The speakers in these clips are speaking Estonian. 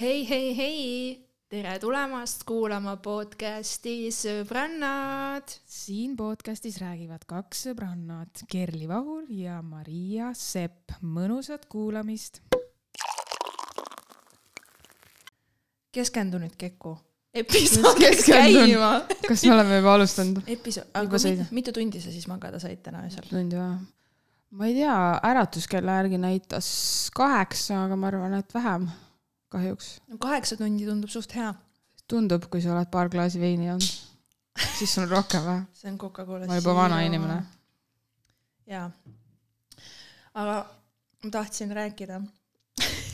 hei, hei, hei, tere tulemast kuulama podcasti Sõbrannad. siin podcastis räägivad kaks sõbrannat, Kerli Vahur ja Maria Sepp. mõnusat kuulamist. keskendu nüüd Keku. episood Keskendun. käima. kas me oleme juba alustanud? episood, aga sõida. mitu, tundi sa siis magada said täna öösel? tund või? ma ei tea, äratuskella järgi näitas kaheksa, aga ma arvan, et vähem kahjuks. kaheksa tundi tundub suht hea. tundub, kui sa oled paar klaasi veini joonud, siis sul on rohkem või? see on Coca-Cola. ma olen juba vana inimene. jaa. aga ma tahtsin rääkida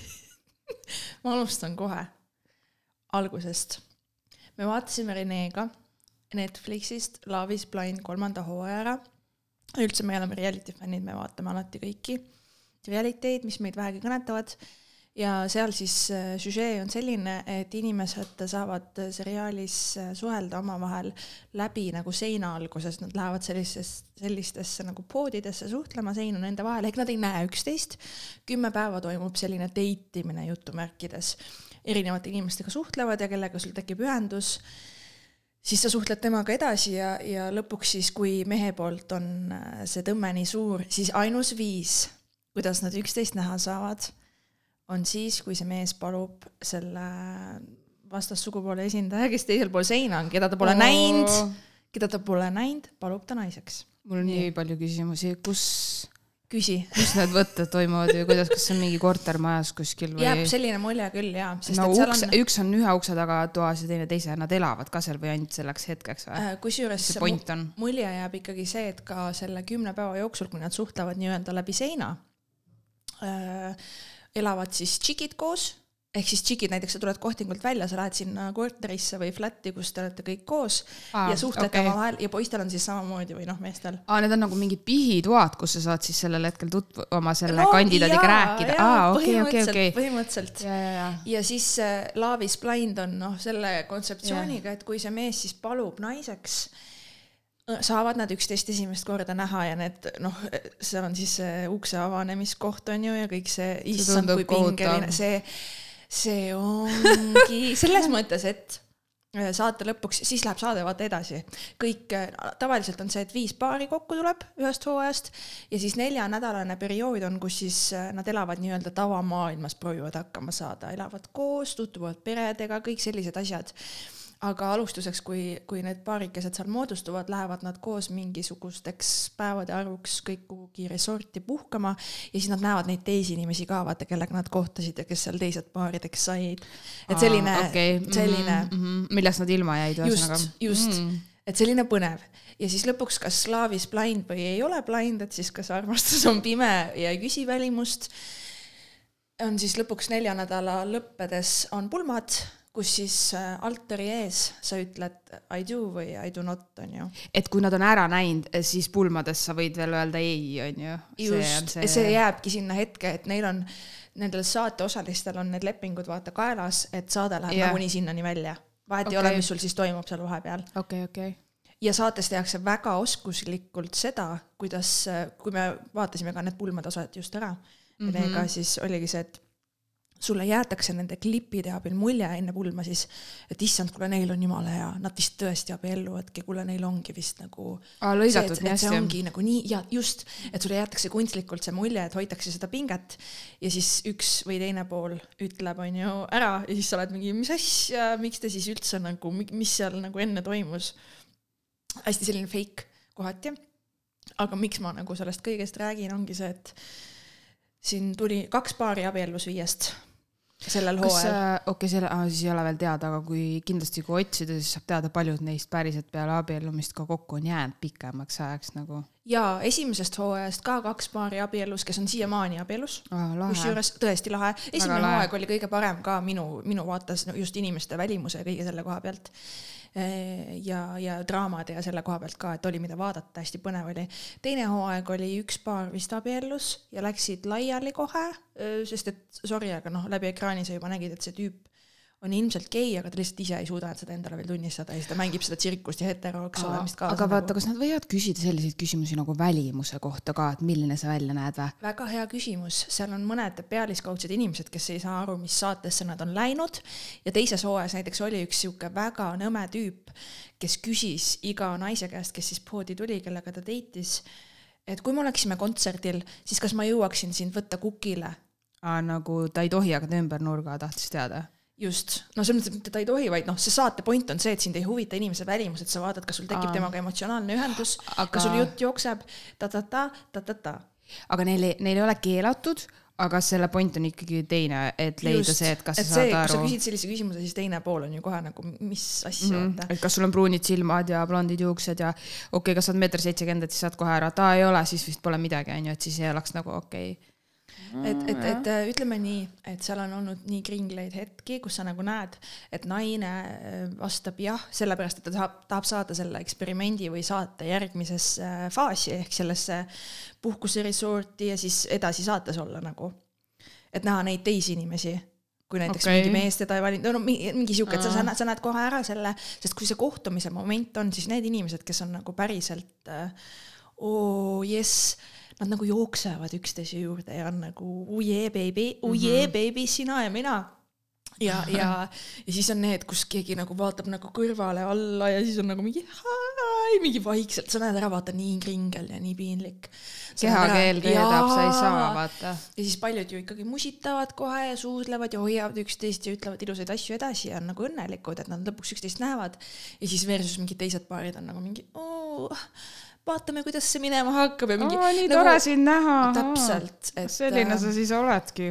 ma alustan kohe algusest. me vaatasime Renega Netflixist Love is blind kolmanda hooaja ära. üldse me oleme reality fännid, me vaatame alati kõiki realiteid, mis meid vähegi kõnetavad ja seal siis äh, süžee on selline, et inimesed saavad äh, seriaalis äh, suhelda omavahel läbi nagu seina alguses, nad lähevad sellisesse, sellistesse nagu poodidesse suhtlema, sein on nende vahel, ehk nad ei näe üksteist. kümme päeva toimub selline date imine jutumärkides, erinevate inimestega suhtlevad ja kellega sul tekib ühendus siis sa suhtled temaga edasi ja, ja lõpuks siis, kui mehe poolt on see tõmme nii suur, siis ainus viis, kuidas nad üksteist näha saavad, on siis, kui see mees palub selle vastassugupoole esindaja, kes teisel pool seina on, keda ta pole näinud, keda ta pole näinud, palub ta naiseks. mul on nii palju küsimusi, kus, küsi. kus need võtted toimuvad ja kuidas, kas see on mingi kortermajas kuskil või? jääb selline mulje küll jaa, no uks on üks on ühe ukse taga toas ja teine teise, nad elavad ka seal või ainult selleks hetkeks või? äh, kusjuures see point on? mulje jääb ikkagi see, et ka selle kümne päeva jooksul, kui nad suhtlevad nii-öelda läbi seina äh,, elavad siis tšikid koos, ehk siis tšikid, näiteks sa tuled kohtingult välja, sa lähed sinna korterisse või flat'i, kus te olete kõik koos Aa, ja suhtlete okei. omavahel ja poistel on siis samamoodi või noh, meestel. aa, need on nagu mingid pihitoad, kus sa saad siis sellel hetkel tutvu-, oma selle no, kandidaadiga rääkida. aa, okei, okei, okei. põhimõtteliselt ja siis äh, Love is blind on noh, selle kontseptsiooniga, et kui see mees siis palub naiseks, saavad nad üksteist esimest korda näha ja need noh, see on siis see ukse avanemist on ju ja kõik see, issand kui pingeline, see, see ongi selles mõttes, et äh, saate lõpuks, siis läheb saade vaata edasi. kõik, tavaliselt on see, et viis paari kokku tuleb ühest hooajast ja siis neljanädalane periood on, kus siis äh, nad elavad nii-öelda tavamaailmas, proovivad hakkama saada, elavad koos, tutvuvad peredega, kõik sellised asjad aga alustuseks, kui, kui need paarikesed seal moodustuvad, lähevad nad koos mingisugusteks päevade arvuks kõik kuhugi resorti puhkama ja siis nad näevad neid teisi inimesi ka, vaata, kellega nad kohtasid ja kes seal teised paarideks said. et selline Aa, okei. selline mm, -hmm. millest nad ilma jäid ühesõnaga. just, just mm., et selline põnev ja siis lõpuks, kas Love is blind või ei ole blind, et siis kas armastus on pime ja ei küsi välimust. on siis lõpuks nelja nädala lõppedes on pulmad, kus siis äh, altari ees sa ütled I do või I do not, on ju. et kui nad on ära näinud, siis pulmades sa võid veel öelda ei, on ju. just, see, see jääbki sinna hetke, et neil on, nendel saateosalistel on need lepingud vaata kaelas, et saade läheb Jah. nagunii sinnani välja. vahet ei Okei. ole, mis sul siis toimub seal vahepeal. okei, okei. ja saates tehakse väga oskuslikult seda, kuidas, kui me vaatasime ka need pulmade osad just ära mm, -hmm. ega siis oligi see, et sulle jäetakse nende klippide abil mulje enne pulma siis, et issand, kuule, neil on jumala hea, nad vist tõesti abielluvadki, kuule, neil ongi vist nagu lõigatud nii et see hästi. ongi nagu nii ja just, et sulle jäetakse kunstlikult see mulje, et hoitakse seda pinget ja siis üks või teine pool ütleb, on ju, ära ja siis sa oled mingi, mis asja, miks te siis üldse nagu, mis seal nagu enne toimus. hästi selline fake kohati. aga miks ma nagu sellest kõigest räägin, ongi see, et siin tuli kaks paari abiellus viiest sellel hooajal. okei, selle, siis ei ole veel teada, aga kui kindlasti, kui otsida, siis saab teada, paljud neist päriselt peale abiellumist ka kokku on jäänud pikemaks ajaks nagu. ja esimesest hooajast ka kaks paari abiellus, kes on siiamaani abiellus. kusjuures tõesti lahe, esimene hooaeg oli kõige parem ka minu, minu vaates just inimeste välimuse ja kõige selle koha pealt. Ja, ja draamade ja selle koha pealt ka, et oli, mida vaadata, hästi põnev oli. teine hooaeg oli üks paar vist abiellus ja läksid laiali kohe, sest et sorry, aga noh, läbi ekraani sa juba nägid, et see tüüp on ilmselt gei, aga ta lihtsalt ise ei suuda seda endale veel tunnistada ja siis ta mängib seda tsirkust ja heteroks olemist kaasa. aga vaata, kas nad võivad küsida selliseid küsimusi nagu välimuse kohta ka, et milline sa välja näed või? väga hea küsimus, seal on mõned pealiskaudsed inimesed, kes ei saa aru, mis saatesse nad on läinud ja teises hooajas näiteks oli üks sihuke väga nõme tüüp, kes küsis iga naise käest, kes siis poodi tuli, kellega ta deitis, et kui me oleksime kontserdil, siis kas ma jõuaksin sind võtta kukile nagu ta ei tohi jagada ümber nurga, tahtis teada. just, no selles mõttes, et ta ei tohi, vaid noh, see saate point on see, et sind ei huvita inimese välimus, et sa vaatad, kas sul tekib Aa. temaga emotsionaalne ühendus aga..., kas sul jutt jookseb ta-ta-ta, ta-ta-ta. aga neil, neil ei ole keelatud, aga selle point on ikkagi teine, et leida see, et kas et sa see, saad kui sa aru. küsid sellise küsimuse, siis teine pool on ju kohe nagu, mis asja mm, -hmm. et kas sul on pruunid silmad ja blondid juuksed ja okei okay,, kas sa oled meeter seitsekümmend, et siis saad kohe ära, et aa ei ole, siis vist pole midagi, onju, et siis ei oleks nagu okei okay.. et, et, et äh, ütleme nii, et seal on olnud nii kringleid hetki, kus sa nagu näed, et naine äh, vastab jah, sellepärast et ta tahab, tahab saada selle eksperimendi või saate järgmisesse äh, faasi ehk sellesse puhkuseresorti ja siis edasi saates olla nagu. et näha neid teisi inimesi, kui näiteks okay. mingi mees teda ei valinud, no mingi, sihuke, et sa, sa, näed, sa näed kohe ära selle, sest kui see kohtumise moment on, siis need inimesed, kes on nagu päriselt oo jess, nad nagu jooksevad üksteise juurde ja on nagu oh yeah baby, oh yeah baby, sina ja mina. ja, ja, ja siis on need, kus keegi nagu vaatab nagu kõrvale alla ja siis on nagu mingi hi, mingi vaikselt, sa näed ära, vaata nii kringel ja nii piinlik. kehakeel keedab, sa ei saa, vaata. ja siis paljud ju ikkagi musitavad kohe ja suudlevad ja hoiavad üksteist ja ütlevad ilusaid asju edasi ja on nagu õnnelikud, et nad lõpuks üksteist näevad. ja siis versus mingid teised paarid on nagu mingi oo, vaatame, kuidas see minema hakkab ja mingi. nii tore sind näha. täpselt, et. selline sa siis oledki.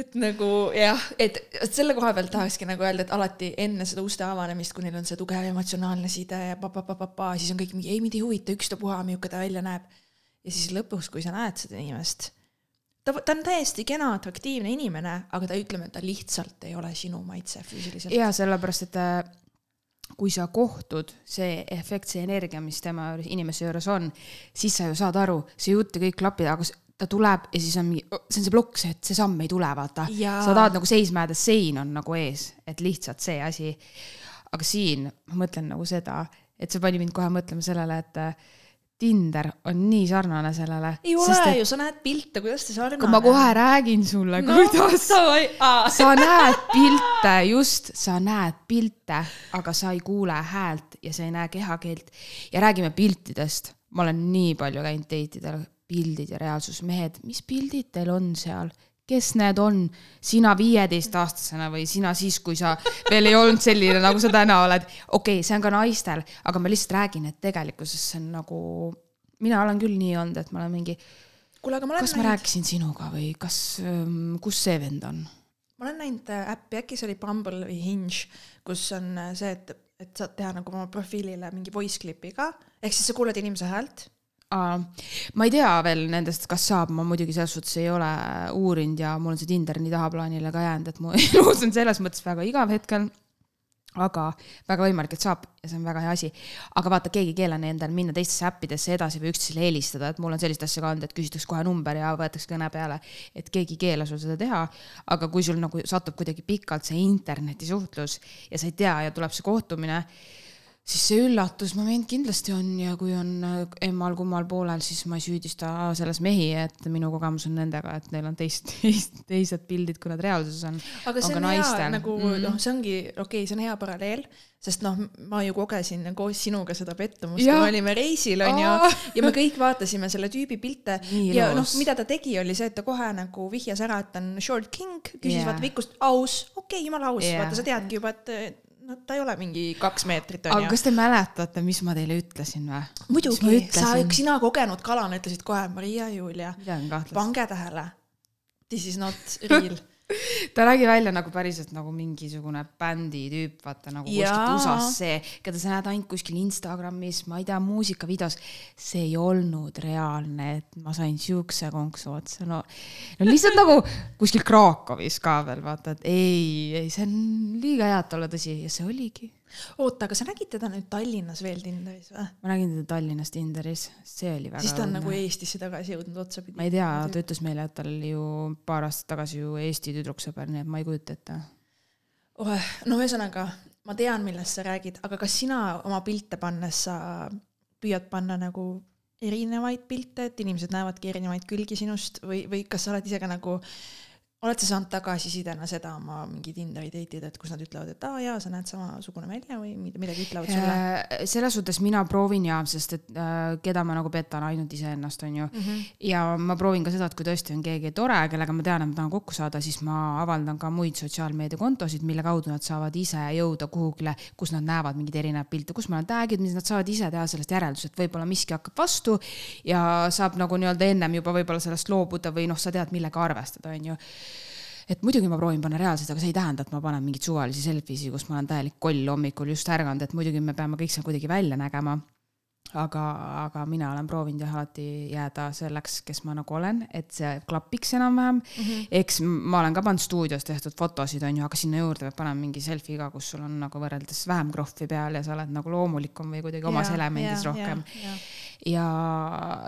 et nagu jah, et selle koha pealt tahakski nagu öelda, et alati enne seda uste avanemist, kui neil on see tugev emotsionaalne side ja pa-pa-pa-pa-pa, siis on kõik mingi, ei mind ei huvita, ükstapuha, milline ta välja näeb. ja siis lõpuks, kui sa näed seda inimest, ta, ta on täiesti kena, atraktiivne inimene, aga ta ütleme, et ta lihtsalt ei ole sinu maitse füüsiliselt. ja sellepärast, et äh, kui sa kohtud, see efekt, see energia, mis tema juures, inimese juures on, siis sa ju saad aru, see jutt ja kõik klapib, aga ta tuleb ja siis on mingi, see on see plokk, see, et see samm ei tule, vaata. Sa tahad nagu seisma jääda, sein on nagu ees, et lihtsalt see asi. aga siin ma mõtlen nagu seda, et see pani mind kohe mõtlema sellele, et Tinder on nii sarnane sellele. ei ole ju, sa näed pilte, kuidas ta sarnane kui ma kohe räägin sulle no,, kuidas sa näed pilte, just, sa näed pilte, aga sa ei kuule häält ja sa ei näe kehakeelt. ja räägime piltidest, ma olen nii palju käinud date idel, pildid ja reaalsus, mehed, mis pildid teil on seal? Kes need on, sina viieteistaastasena või sina siis, kui sa veel ei olnud selline, nagu sa täna oled. okei okay,, see on ka naistel, aga ma lihtsalt räägin, et tegelikkuses see on nagu, mina olen küll nii olnud, et ma olen mingi, kuule, aga ma olen kas ma rääkisin sinuga või kas, kus see vend on? ma olen näinud äh, äppi, äkki see oli Bumble või Hinge, kus on äh, see, et, et saad teha nagu oma profiilile mingi voice clip'i ka, ehk siis sa kuuled inimese häält. Aa, ma ei tea veel nendest, kas saab, ma muidugi selles suhtes ei ole uurinud ja mul on see Tinder nii tahaplaanile ka jäänud, et mu elus on selles mõttes väga igav hetkel. aga väga võimalik, et saab ja see on väga hea asi. aga vaata, keegi ei keela endal minna teistesse äppidesse edasi või üksteisele helistada, et mul on sellist asja ka olnud, et küsitakse kohe number ja võetakse kõne peale. et keegi ei keela sul seda teha, aga kui sul nagu satub kuidagi pikalt see internetisuhtlus ja sa ei tea ja tuleb see kohtumine siis see üllatusmoment kindlasti on ja kui on äh, emmal-kummal poolel, siis ma ei süüdista selles mehi, et minu kogemus on nendega, et neil on teist, teist, teised pildid, kui nad reaalsuses on. aga see on, on hea naistel. nagu mm. noh, see ongi okei okay,, see on hea paralleel, sest noh, ma ju kogesin koos sinuga seda pettumust, kui me olime reisil onju Aa. ja me kõik vaatasime selle tüübi pilte Nii ja noh mida ta tegi, oli see, et ta kohe nagu vihjas ära, et ta on short king, küsis yeah. vaata pikkust, aus, okei okay,, jumala aus yeah., vaata sa teadki juba, et no ta ei ole mingi kaks meetrit aga onju. kas te mäletate, mis ma teile ütlesin või? muidugi, sa, sina kogenud kalana ütlesid kohe, Maria Julia, pange tähele. This is not real. ta nägi välja nagu päriselt nagu mingisugune bändi tüüp, vaata nagu kuskilt Jaa. USA-st see, keda sa näed ainult kuskil Instagramis, ma ei tea, muusikavideos. see ei olnud reaalne, et ma sain siukse konksu otsa, no, no lihtsalt nagu kuskil Krakowis ka veel vaata, et ei, ei, see on liiga hea, et olla tõsi ja see oligi. oota, aga sa nägid teda nüüd Tallinnas veel Tinderis või? ma nägin teda Tallinnas Tinderis, see oli väga siis ta on õudne. nagu Eestisse tagasi jõudnud otsapidi. ma ei tea, ta ütles meile, et tal oli ju paar aastat tagasi ju Eesti tüdruksõber, nii et ma ei kujuta ette. oh, no ühesõnaga, ma tean, millest sa räägid, aga kas sina oma pilte pannes sa püüad panna nagu erinevaid pilte, et inimesed näevadki erinevaid külgi sinust või, või kas sa oled ise ka nagu oled sa saanud tagasisidena seda oma mingi Tinderi date'id, et kus nad ütlevad, et aa jaa, sa näed samasugune välja või midagi ütlevad sulle? Äh, selles suhtes mina proovin ja, sest et äh, keda ma nagu petan, ainult iseennast, on ju mm. -hmm. ja ma proovin ka seda, et kui tõesti on keegi tore, kellega ma tean, et ma tahan kokku saada, siis ma avaldan ka muid sotsiaalmeediakontosid, mille kaudu nad saavad ise jõuda kuhugile, kus nad näevad mingeid erinevaid pilte, kus ma olen tag'inud, mis nad saavad ise teha sellest järeldused, võib-olla miski hakkab vastu ja saab nagu nii-öelda ennem juba võib-olla sellest loobuda või noh, sa tead, millega arvestada, on ju et muidugi ma proovin panna reaalseid, aga see ei tähenda, et ma panen mingeid suvalisi selfie'si, kus ma olen täielik koll hommikul just ärganud, et muidugi me peame kõik seal kuidagi välja nägema aga, aga mina olen proovinud jah alati jääda selleks, kes ma nagu olen, et see klapiks enam-vähem mm. -hmm. eks ma olen ka pannud stuudios tehtud fotosid, on ju, aga sinna juurde peab panema mingi selfie ka, kus sul on nagu võrreldes vähem krohvi peal ja sa oled nagu loomulikum või kuidagi omas ja, elemendis ja, rohkem. ja, ja,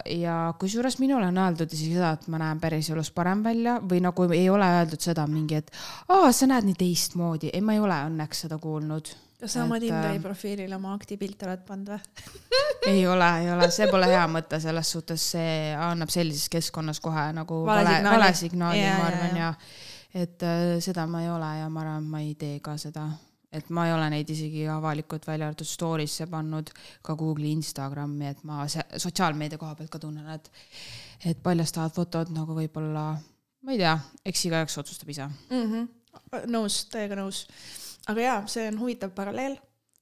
ja kusjuures minule on öeldud isegi seda, et ma näen päriselus parem välja või nagu ei ole öeldud seda mingi, et aa, sa näed nii teistmoodi. ei, ma ei ole õnneks seda kuulnud. Kas sa oma Tinderi äh, profiilile oma aktipilte oled pannud või? Ei ole, ei ole, see pole hea mõte, selles suhtes see annab sellises keskkonnas kohe nagu vale, vale, signaali, ma arvan ja, ja et äh, seda ma ei ole ja ma arvan, ma ei tee ka seda, et ma ei ole neid isegi avalikult välja arvatud story'sse pannud, ka Google'i, Instagrami, et ma sotsiaalmeedia koha pealt ka tunnen, et et paljastavad fotod nagu võib-olla, ma ei tea, eks igaüks otsustab ise mm. -hmm. nõus, täiega nõus aga jaa, see on huvitav paralleel,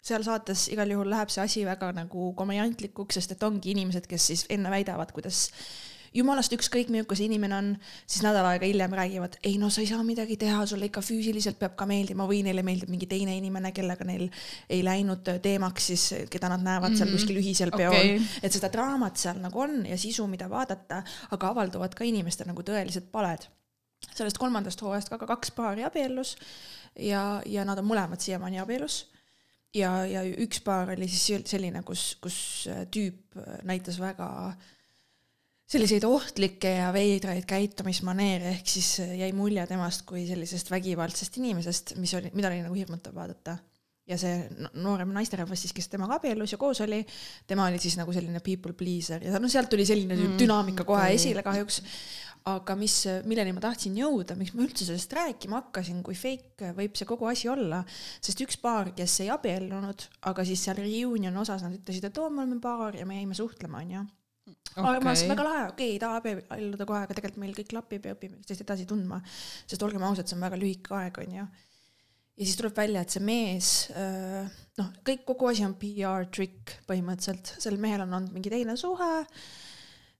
seal saates igal juhul läheb see asi väga nagu komediantlikuks, sest et ongi inimesed, kes siis enne väidavad, kuidas jumalast ükskõik, milline see inimene on, siis nädal aega hiljem räägivad, ei no sa ei saa midagi teha, sulle ikka füüsiliselt peab ka meeldima või neile meeldib mingi teine inimene, kellega neil ei läinud teemaks siis, keda nad näevad mm -hmm. seal mhm. kuskil ühisel peol okay.. et seda draamat seal nagu on ja sisu, mida vaadata, aga avalduvad ka inimeste nagu tõelised paled. sellest kolmandast hooajast ka, ka kaks paari abiellus ja, ja nad on mõlemad siiamaani abielus. ja, ja üks paar oli siis selline, kus, kus äh, tüüp äh, näitas väga selliseid ohtlikke ja veidraid käitumismaneere, ehk siis äh, jäi mulje temast kui sellisest vägivaldsest inimesest, mis oli, mida oli nagu hirmutav vaadata. Ja see noorem naisterahvas siis, kes temaga abiellus ja koos oli, tema oli siis nagu selline people pleaser. Ja no sealt tuli selline mm, dünaamika kohe okay. esile kahjuks. Aga mis, milleni ma tahtsin jõuda, miks ma üldse sellest rääkima hakkasin, kui fake võib see kogu asi olla, sest üks paar, kes ei abiellunud, aga siis seal reunion osas nad ütlesid, et oo, me oleme paar ja me jäime suhtlema, onju okay.. aga ma mõtlesin, väga lahe, okei okay,, ei taha abielluda kohe, aga tegelikult meil kõik klapib ja õpime üksteist edasi tundma, sest olgem ausad, see on väga lühike aeg, onju ja siis tuleb välja, et see mees, noh, kõik, kogu asi on PR trikk põhimõtteliselt, sel mehel on olnud mingi teine suhe.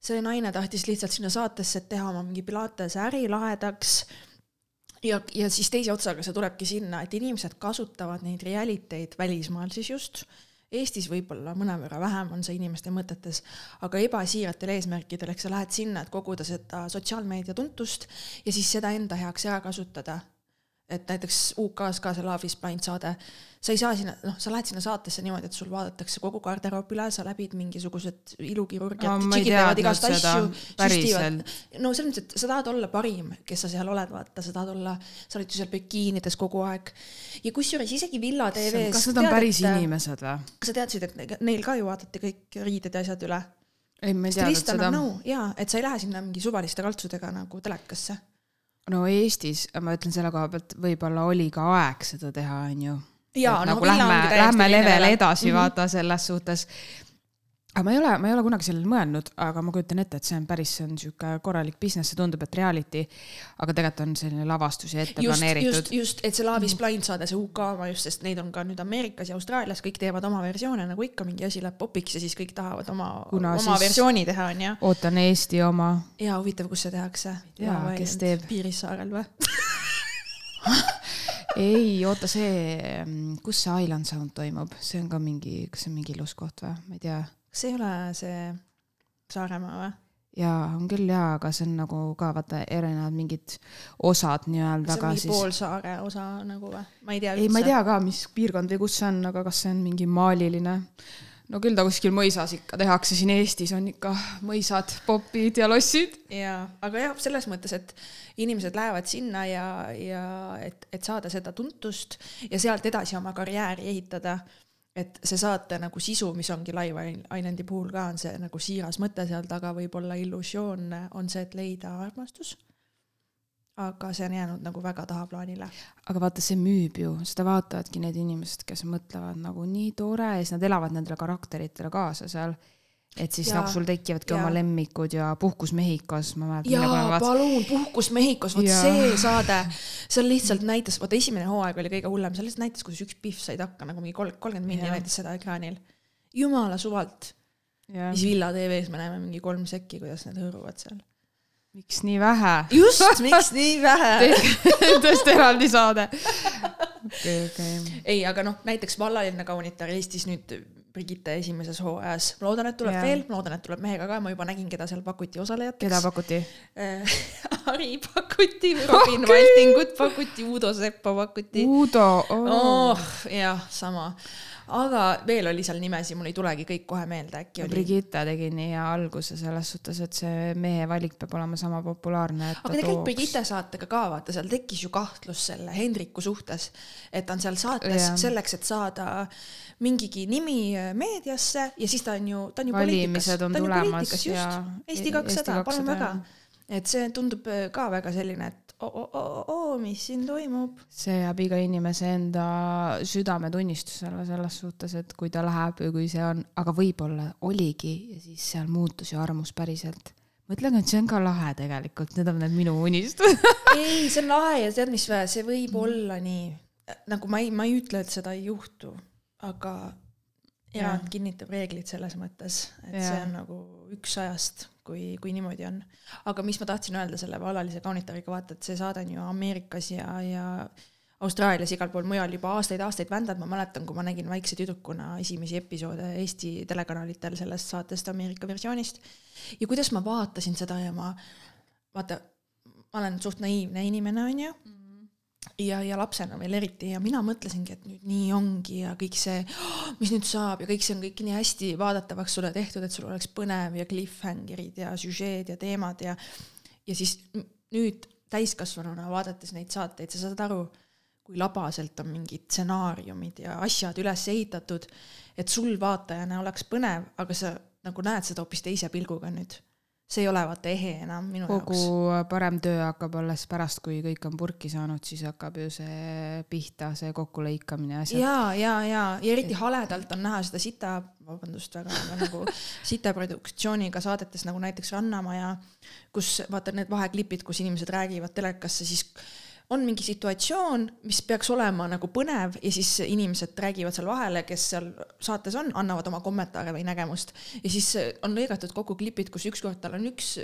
See naine tahtis lihtsalt sinna saatesse teha oma mingi pilatese äri lahedaks. Ja, ja siis teise otsaga see tulebki sinna, et inimesed kasutavad neid reality eid välismaal siis just, Eestis võib-olla mõnevõrra vähem on see inimeste mõtetes, aga ebasiiratel eesmärkidel, eks sa lähed sinna, et koguda seda sotsiaalmeedia tuntust ja siis seda enda heaks ära kasutada et näiteks UK-s ka see Love is blind saade, sa ei saa sinna, noh, sa lähed sinna saatesse niimoodi, et sul vaadatakse kogu garderoob üle, sa läbid mingisugused ilukirurgiad no,, tšikid teevad igast asju, süstivad. no selles mõttes, et sa tahad olla parim, kes sa seal oled, vaata, sa tahad olla, sa oled ju seal bikiinides kogu aeg. ja kusjuures isegi Villa TV-s. kas nad on päris et, inimesed või? kas sa teadsid, et neil ka ju vaadati kõik riided ja asjad üle? ei, ma ei teadnud seda. jaa, et sa ei lähe sinna mingi suvaliste kaltsudega nagu telekasse no Eestis, ma ütlen selle koha pealt, võib-olla oli ka aeg seda teha, on ju. jaa, no nagu lähme, lähme level edasi mm -hmm. vaata selles suhtes aga ma ei ole, ma ei ole kunagi sellele mõelnud, aga ma kujutan ette, et see on päris, see on sihuke korralik business, see tundub, et reality, aga tegelikult on selline lavastus ja ette just, planeeritud. just, just, et see Love is blind saade, see UK oma just, sest neid on ka nüüd Ameerikas ja Austraalias, kõik teevad oma versioone, nagu ikka mingi asi läheb popiks ja siis kõik tahavad oma, oma versiooni teha, onju. ootan Eesti oma. jaa, huvitav, kus see tehakse? jaa, kes teeb? Piirissaarel või ei, oota see, kus see Island Sound toimub, see on ka mingi, kas see on mingi ilus koht või, ma ei tea kas ei ole see Saaremaa või? jaa, on küll jaa, aga see on nagu ka vaata erinevad mingid osad nii-öelda. see on mingi siis... poolsaare osa nagu või? ma ei tea. ei, ma ei tea ka, mis piirkond või kus see on, aga kas see on mingi maaliline no küll ta kuskil mõisas ikka tehakse, siin Eestis on ikka mõisad, popid ja lossid. jaa, aga jah, selles mõttes, et inimesed lähevad sinna ja, ja et, et saada seda tuntust ja sealt edasi oma karjääri ehitada. Et see saate nagu sisu, mis ongi Live Islandi puhul ka, on see nagu siiras mõte seal taga, võib-olla illusioon on see, et leida armastus aga see on jäänud nagu väga tahaplaanile. aga vaata, see müüb ju, seda vaatavadki need inimesed, kes mõtlevad nagu nii tore ja siis nad elavad nendele karakteritele kaasa seal. Et siis ja, nagu sul tekivadki ja. oma lemmikud ja Puhkus Mehhikos, ma mäletan. jaa, palun, Puhkus Mehhikos, vot see saade, seal lihtsalt näitas, vaata esimene hooaeg oli kõige hullem, seal lihtsalt näitas, kuidas üks Pihv said hakkama nagu mingi kolmkümmend minti näitas seda ekraanil. jumala suvalt. siis Villa tv-s me näeme mingi kolm sekki, kuidas need hõõruvad seal miks nii vähe? just, miks nii vähe tõesti eraldi saade. okei, okei. ei, aga noh, näiteks vallaline kaunitar Eestis nüüd Brigitte esimeses hooajas, ma loodan, et tuleb ja. veel, ma loodan, et tuleb mehega ka, ma juba nägin, keda seal pakuti osalejateks. keda pakuti Harri pakuti, Robin okay. Valtingut pakuti, Uudo Seppa pakuti. Uudo oh., oh, jah, sama aga veel oli seal nimesid, mul ei tulegi kõik kohe meelde, äkki oli. Brigitte tegi nii hea alguse selles suhtes, et see mehe valik peab olema sama populaarne. aga tegelikult Brigitte saatega ka vaata, seal tekkis ju kahtlus selle Hendriku suhtes, et ta on seal saates ja. selleks, et saada mingigi nimi meediasse ja siis ta on ju, ta on ju poliitikas. on tulemas ja. Eesti kakssada, palun väga. et see tundub ka väga selline, et oo, mis siin toimub. see jääb iga inimese enda südametunnistusele selles suhtes, et kui ta läheb või kui see on, aga võib-olla oligi ja siis seal muutus ju armus päriselt. Mõtlen, et see on ka lahe tegelikult, need on need minu unistused. Ei, see on lahe ja tead, mis vä, see võib olla nii, nagu ma ei, ma ei ütle, et seda ei juhtu, aga erand kinnitab reeglit selles mõttes, et ja. see on nagu üks ajast kui, kui niimoodi on. aga mis ma tahtsin öelda selle vallalise kaunitariga, vaata, et see saade on ju Ameerikas ja, ja Austraalias, igal pool mujal juba aastaid-aastaid vändanud, ma mäletan, kui ma nägin väikse tüdrukuna esimesi episoode Eesti telekanalitel sellest saatest Ameerika versioonist. ja kuidas ma vaatasin seda ja ma, vaata, ma olen suht naiivne inimene, on ju mm ja, ja lapsena veel eriti. Ja mina mõtlesingi, et nüüd nii ongi ja kõik see, mis nüüd saab? Ja kõik see on kõik nii hästi vaadatavaks sulle tehtud, et sul oleks põnev ja cliffhanger'id ja süžeed ja teemad ja ja siis nüüd täiskasvanuna vaadates neid saateid, sa saad aru, kui labaselt on mingid stsenaariumid ja asjad üles ehitatud, et sul vaatajana oleks põnev, aga sa nagu näed seda hoopis teise pilguga nüüd see ei ole vaata ehe enam minu kogu jaoks. kogu parem töö hakkab alles pärast, kui kõik on purki saanud, siis hakkab ju see pihta, see kokkulõikamine ja asjad. ja, ja, ja, ja eriti haledalt on näha seda sita, vabandust väga, aga nagu sita produktsiooniga saadetes nagu näiteks Rannamaja, kus vaata need vaheklipid, kus inimesed räägivad telekasse, siis on mingi situatsioon, mis peaks olema nagu põnev ja siis inimesed räägivad seal vahele, kes seal saates on, annavad oma kommentaare või nägemust. ja siis on lõigatud kokku klipid, kus ükskord tal on üks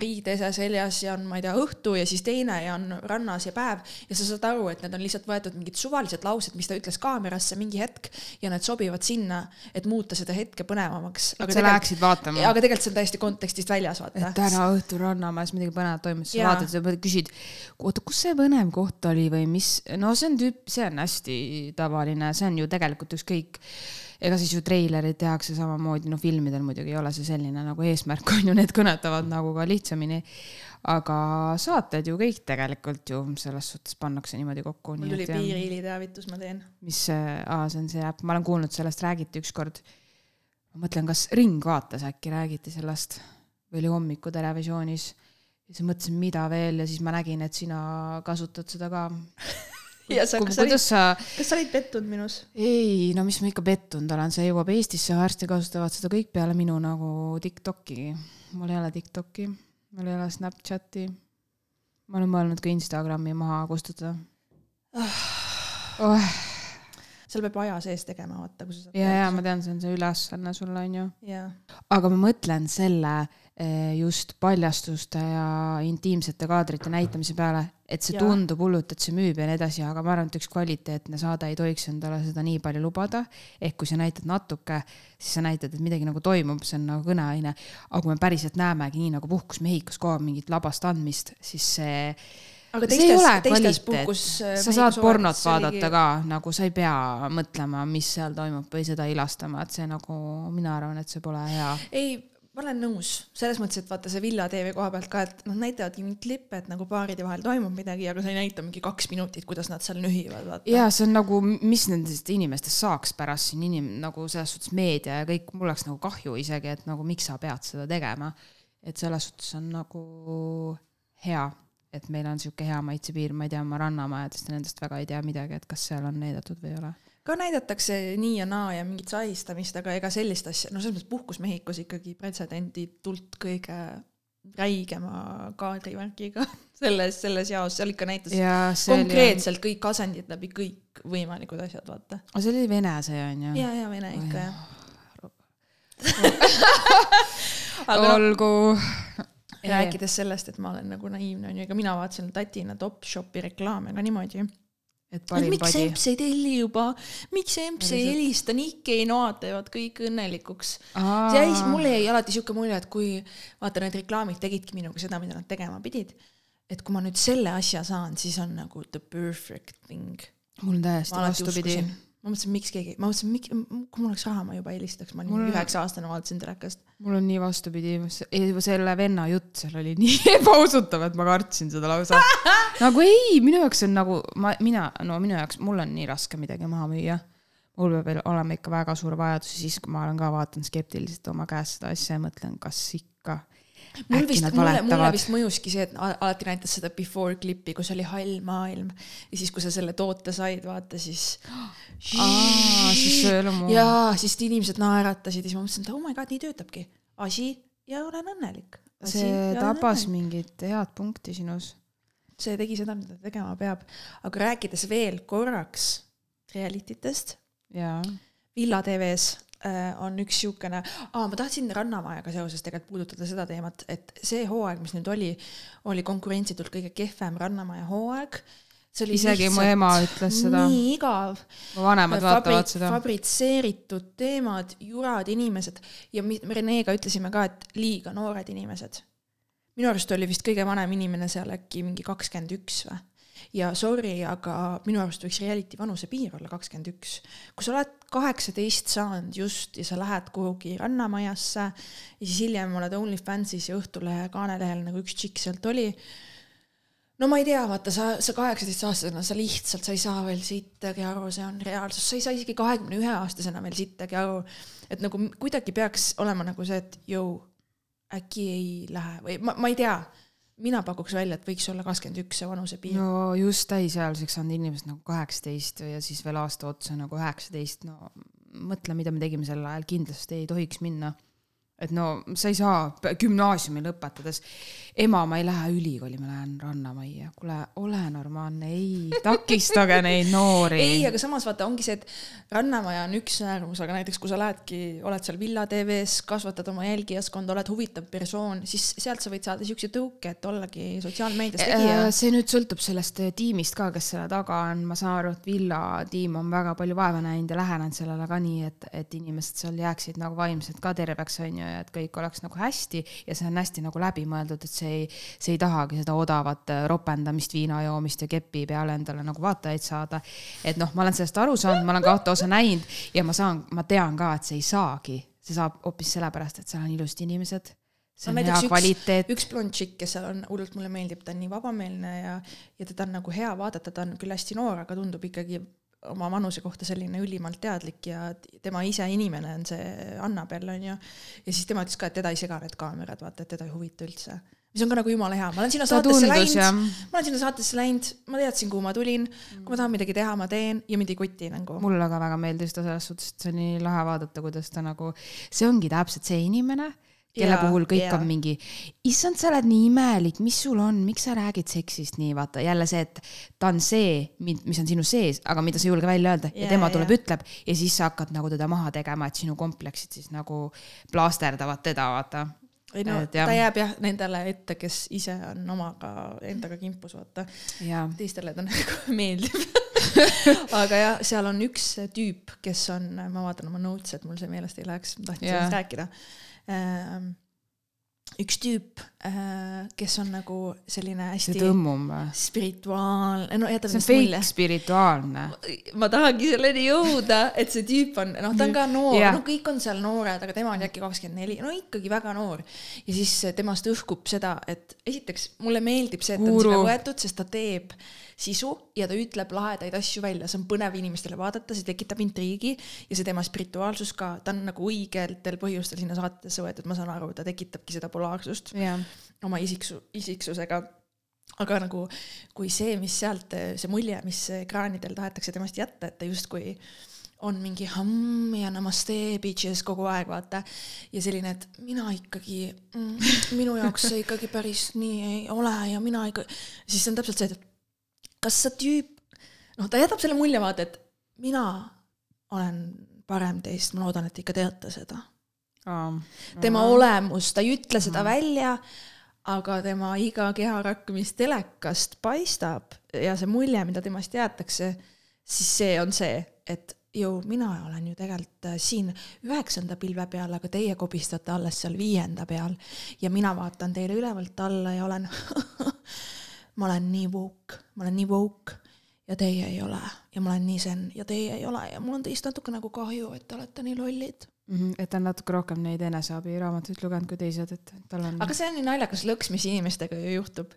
riidese seljas ja on, ma ei tea, õhtu ja siis teine ja on rannas ja päev ja sa saad aru, et need on lihtsalt võetud mingid suvalised laused, mis ta ütles kaamerasse mingi hetk ja need sobivad sinna, et muuta seda hetke põnevamaks. et sa läheksid vaatama. aga tegelikult see on täiesti kontekstist väljas, vaata. et täna õhtul Rannamäes midagi põnevat toimus, sa vaatad ja küsid, oota, kus see põnev koht oli või mis, no see on tüüp, see on hästi tavaline, see on ju tegelikult ükskõik ega siis ju treilerid tehakse samamoodi, no filmidel muidugi ei ole see selline nagu eesmärk on ju, need kõnetavad nagu ka lihtsamini. aga saated ju kõik tegelikult ju selles suhtes pannakse niimoodi kokku. mul tuli piiriili teavitus, ma teen. mis, aa, see on see äpp, ma olen kuulnud, sellest räägiti ükskord. ma mõtlen, kas Ringvaates äkki räägiti sellest või oli hommiku Terevisioonis ja siis mõtlesin, mida veel ja siis ma nägin, et sina kasutad seda ka sa, kas sa olid, sa... kas sa olid pettunud minus? ei, no mis ma ikka pettunud olen, see jõuab Eestisse, varsti kasutavad seda kõik peale minu nagu Tiktoki. mul ei ole Tiktoki, mul ei ole Snapchati. ma olen mõelnud ka Instagrami maha kustutada oh.. seal peab aja sees tegema, vaata, kui sa saad. ja, ja ma tean, see on see ülesanne sul on ju. Yeah. aga ma mõtlen selle Eh, just paljastuste ja intiimsete kaadrite näitamise peale, et see ja. tundub hullult, et see müüb ja nii edasi, aga ma arvan, et üks kvaliteetne saade ei tohiks endale seda nii palju lubada. ehk kui sa näitad natuke, siis sa näitad, et midagi nagu toimub, see on nagu kõneaine. aga kui me päriselt näemegi nii nagu Puhkus Mehhikos kogu aeg mingit labast andmist, siis see aga teistes, teistes puhkus äh, sa saad pornot vaadata ka, nagu sa ei pea mõtlema, mis seal toimub või seda ilastama, et see nagu, mina arvan, et see pole hea. ei, ma olen nõus, selles mõttes, et vaata see Villa tv koha pealt ka, et nad näitavadki mingeid klippe, et nagu paaride vahel toimub midagi, aga sa ei näita mingi kaks minutit, kuidas nad seal nühivad, vaata. ja see on nagu, mis nendest inimestest saaks pärast siin inim-, nagu selles suhtes meedia ja kõik, mul oleks nagu kahju isegi, et nagu miks sa pead seda tegema. et selles suhtes on nagu hea, et meil on sihuke hea maitsepiir, ma ei tea oma rannamajadest ja nendest väga ei tea midagi, et kas seal on näidatud või ei ole. Ka näidatakse nii ja naa ja mingit sahistamist, aga ega sellist asja, no selles mõttes Puhkus Mehhikos ikkagi pretsedenditult kõige räigema kaadrivärgiga selles, selles jaos, seal ikka näitas ja see oli, konkreetselt kõik asendid läbi kõik võimalikud asjad, vaata. aga see oli Vene see on ju? ja, ja vene ikka jah. aga no, olgu. rääkides sellest, et ma olen nagu naiivne onju, ega mina vaatasin tatina Topshopi reklaame ka niimoodi. Et parim miks padi. Emps ei telli juba, miks Emps ei Päriselt? helista, Nikke ei noad teevad kõik õnnelikuks. see jäi, mulle jäi alati siuke mulje, et kui vaata need reklaamid tegidki minuga seda, mida nad tegema pidid, et kui ma nüüd selle asja saan, siis on nagu the perfect thing. mul on täiesti vastupidi. uskusin. Ma mõtlesin, miks keegi, ma mõtlesin, miks, kui mul oleks raha, ma juba helistaks, ma olin Mul- üheksa aastane, vaatasin telekast. mul on nii vastupidi, selle venna jutt seal oli nii ebausutav, et ma kartsin seda lausa. nagu ei, minu jaoks on nagu ma, mina, no minu jaoks, mul on nii raske midagi maha müüa. mul peab olema ikka väga suur vajadus ja siis, kui ma olen ka vaatan skeptiliselt oma käest seda asja ja mõtlen, kas ikka. Mul vist, mulle, mulle vist mõjuski see, et alati näitas seda before klippi, kus oli hall maailm ja siis, kui sa selle toote said, vaata siis. aa, siis inimesed naeratasid ja siis ma mõtlesin, et oh my god, nii töötabki. asi ja olen õnnelik. see tabas mingit head punkti sinus. see tegi seda, mida ta tegema peab. aga rääkides veel korraks reality test, jaa. Villa TV-s on üks siukene ah,, ma tahtsin Rannamajaga seoses tegelikult puudutada seda teemat, et see hooaeg, mis nüüd oli, oli konkurentsitult kõige kehvem Rannamaja hooaeg. see oli isegi mu ema ütles seda. nii igav. mu vanemad vaatavad seda. fabritseeritud teemad, jurad inimesed ja me Renega ütlesime ka, et liiga noored inimesed. minu arust oli vist kõige vanem inimene seal äkki mingi kakskümmend üks või ja sorry, aga minu arust võiks reality vanusepiir olla kakskümmend üks. kui sa oled kaheksateist saanud just ja sa lähed kuhugi rannamajasse ja siis hiljem oled OnlyFansis ja Õhtulehe kaanelehel nagu üks tšikk sealt oli no ma ei tea, vaata sa, sa kaheksateistaastasena, sa lihtsalt, sa ei saa veel sittagi aru, see on reaalsus, sa ei saa isegi kahekümne ühe aastasena veel sittagi aru. et nagu kuidagi peaks olema nagu see, et jõu, äkki ei lähe või ma, ma ei tea. Mina pakuks välja, et võiks olla kakskümmend üks see vanusepiir no.. just täisealiseks saanud inimesed nagu kaheksateist ja siis veel aasta otsa nagu üheksateist, no mõtle, mida me tegime sel ajal, kindlasti ei tohiks minna. et no sa ei saa gümnaasiumi lõpetades, ema, ma ei lähe ülikooli, ma lähen Rannamajja, kuule, ole normaalne, ei takistage neid noori. ei, aga samas vaata, ongi see, et Rannamaja on üks äärmus, aga näiteks kui sa lähedki, oled seal Villa TV-s, kasvatad oma jälgijaskonda, oled huvitav persoon, siis sealt sa võid saada siukse tõuke, et ollagi sotsiaalmeedias tegija. Äh, see nüüd sõltub sellest eh, tiimist ka, kes selle taga on, ma saan aru, et Villa tiim on väga palju vaeva näinud ja lähenenud sellele ka nii, et, et inimesed seal jääksid nagu vaimselt ka terveks, on ju, ja et kõik oleks nagu hästi ja see on hästi nagu läbimõeldud, et see ei, see ei tahagi seda odavat eh, ropendamist, viina joomist ja kepi peale endale nagu vaatajaid saada. et noh, ma olen sellest aru saanud, ma olen kahte osa näinud ja ma saan, ma tean ka, et see ei saagi, see saab hoopis sellepärast, et seal on ilusad inimesed, see No on näiteks hea üks- kvaliteet. üks blond tšikk, kes seal on, hullult mulle meeldib, ta on nii vabameelne ja, ja teda on nagu hea vaadata, ta on küll hästi noor, aga tundub ikkagi oma vanuse kohta selline ülimalt teadlik ja tema ise inimene on see Annabel on ju. ja siis tema ütles ka, et teda ei sega need kaamerad, vaata, et teda ei huvita üldse. Mis on ka nagu jumala hea, ma olen sinna saatesse tundus läinud, ma olen sinna saatesse läinud, ma teadsin, kuhu ma tulin, kui ma tahan midagi teha, ma teen. Ja mind ei koti nagu. mulle ka väga meeldis ta selles suhtes, et see on nii lahe vaadata, kuidas ta nagu, see ongi täpselt see inimene, kelle Jaa, puhul kõik jaa. on mingi, issand, sa oled nii imelik, mis sul on, miks sa räägid seksist nii, vaata jälle see, et ta on see, mis on sinu sees, aga mida sa ei julge välja öelda. Ja Jaa, tema tuleb, jaa. ütleb ja siis sa hakkad nagu teda maha tegema, et sinu kompleksid siis nagu plaasterdavad teda, vaata. Ei no Et jah. ta jääb jah nendele ette, kes ise on omaga, endaga kimpus, vaata teistele ta nagu meeldib. aga jah, seal on üks tüüp, kes on, ma vaatan oma notes'e, et mul see meelest ei läheks, ma tahtsin sellest rääkida. üks tüüp, kes on nagu selline hästi tõmmum või? spirituaalne, no jätab vist mulje. spirituaalne. ma tahangi selleni jõuda, et see tüüp on, noh, ta on ka noor. Jah. no kõik on seal noored, aga tema on äkki kakskümmend neli, no ikkagi väga noor. ja siis temast õhkub seda, et esiteks mulle meeldib see, et ta on sinna võetud, sest ta teeb sisu ja ta ütleb lahedaid asju välja, see on põnev inimestele vaadata, see tekitab intriigi ja see tema spirituaalsus ka, ta on nagu õigetel põhjustel sinna saatesse võetud, ma saan aru, ta tekitabki seda polaarsust. Jah, oma isiksu-, isiksusega. aga nagu kui see, mis sealt, see mulje, mis ekraanidel tahetakse temast jätta, et ta justkui on mingi hamm ja namaste bitches kogu aeg, vaata. ja selline, et mina ikkagi mm,, minu jaoks see ikkagi päris nii ei ole ja mina ikka, siis see on täpselt see, et kas see tüüp, noh, ta jätab selle mulje, vaata, et mina olen parem teist, ma loodan, et te ikka teate seda tema olemus, ta ei ütle seda välja, aga tema iga keharakk, mis telekast paistab ja see mulje, mida temast jäetakse, siis see on see, et ju mina olen ju tegelikult äh, siin üheksanda pilve peal, aga teie kobistate alles seal viienda peal. Ja mina vaatan teile ülevalt alla ja olen ma olen nii woke, ma olen nii woke ja teie ei ole. Ja ma olen nii zen ja teie ei ole. Ja mul on teist natuke nagu kahju, et te olete nii lollid Mhm, et ta on natuke rohkem neid eneseabiraamatuid lugenud kui teised, et tal on. aga see on nii naljakas lõks, mis inimestega ju juhtub.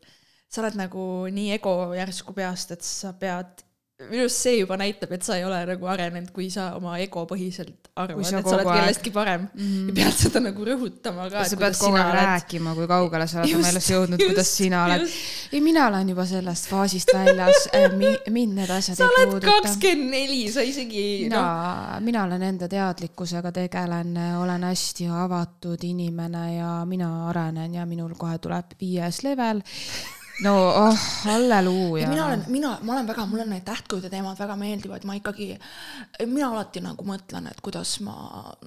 sa oled nagu nii ego järsku peast, et sa pead, minu arust see juba näitab, et sa ei ole nagu arenenud, kui sa oma ego põhiselt arvad, et sa sa oled kellestki parem mm.. ja pead seda nagu rõhutama ka. sa pead kogu aeg rääkima, kui kaugele sa oled oma Just, elus jõudnud, kuidas sina oled ei, mina olen juba sellest faasist väljas, mind need asjad sa ei oled puuduta. kakskümmend neli, sa isegi mina noh,, mina olen enda teadlikkusega tegelen, olen hästi avatud inimene ja mina arenen ja minul kohe tuleb viies level. No oh, halleluuja. Ja mina olen, mina, ma olen väga, mulle need tähtkujude teemad väga meeldivad, ma ikkagi, mina alati nagu mõtlen, et kuidas ma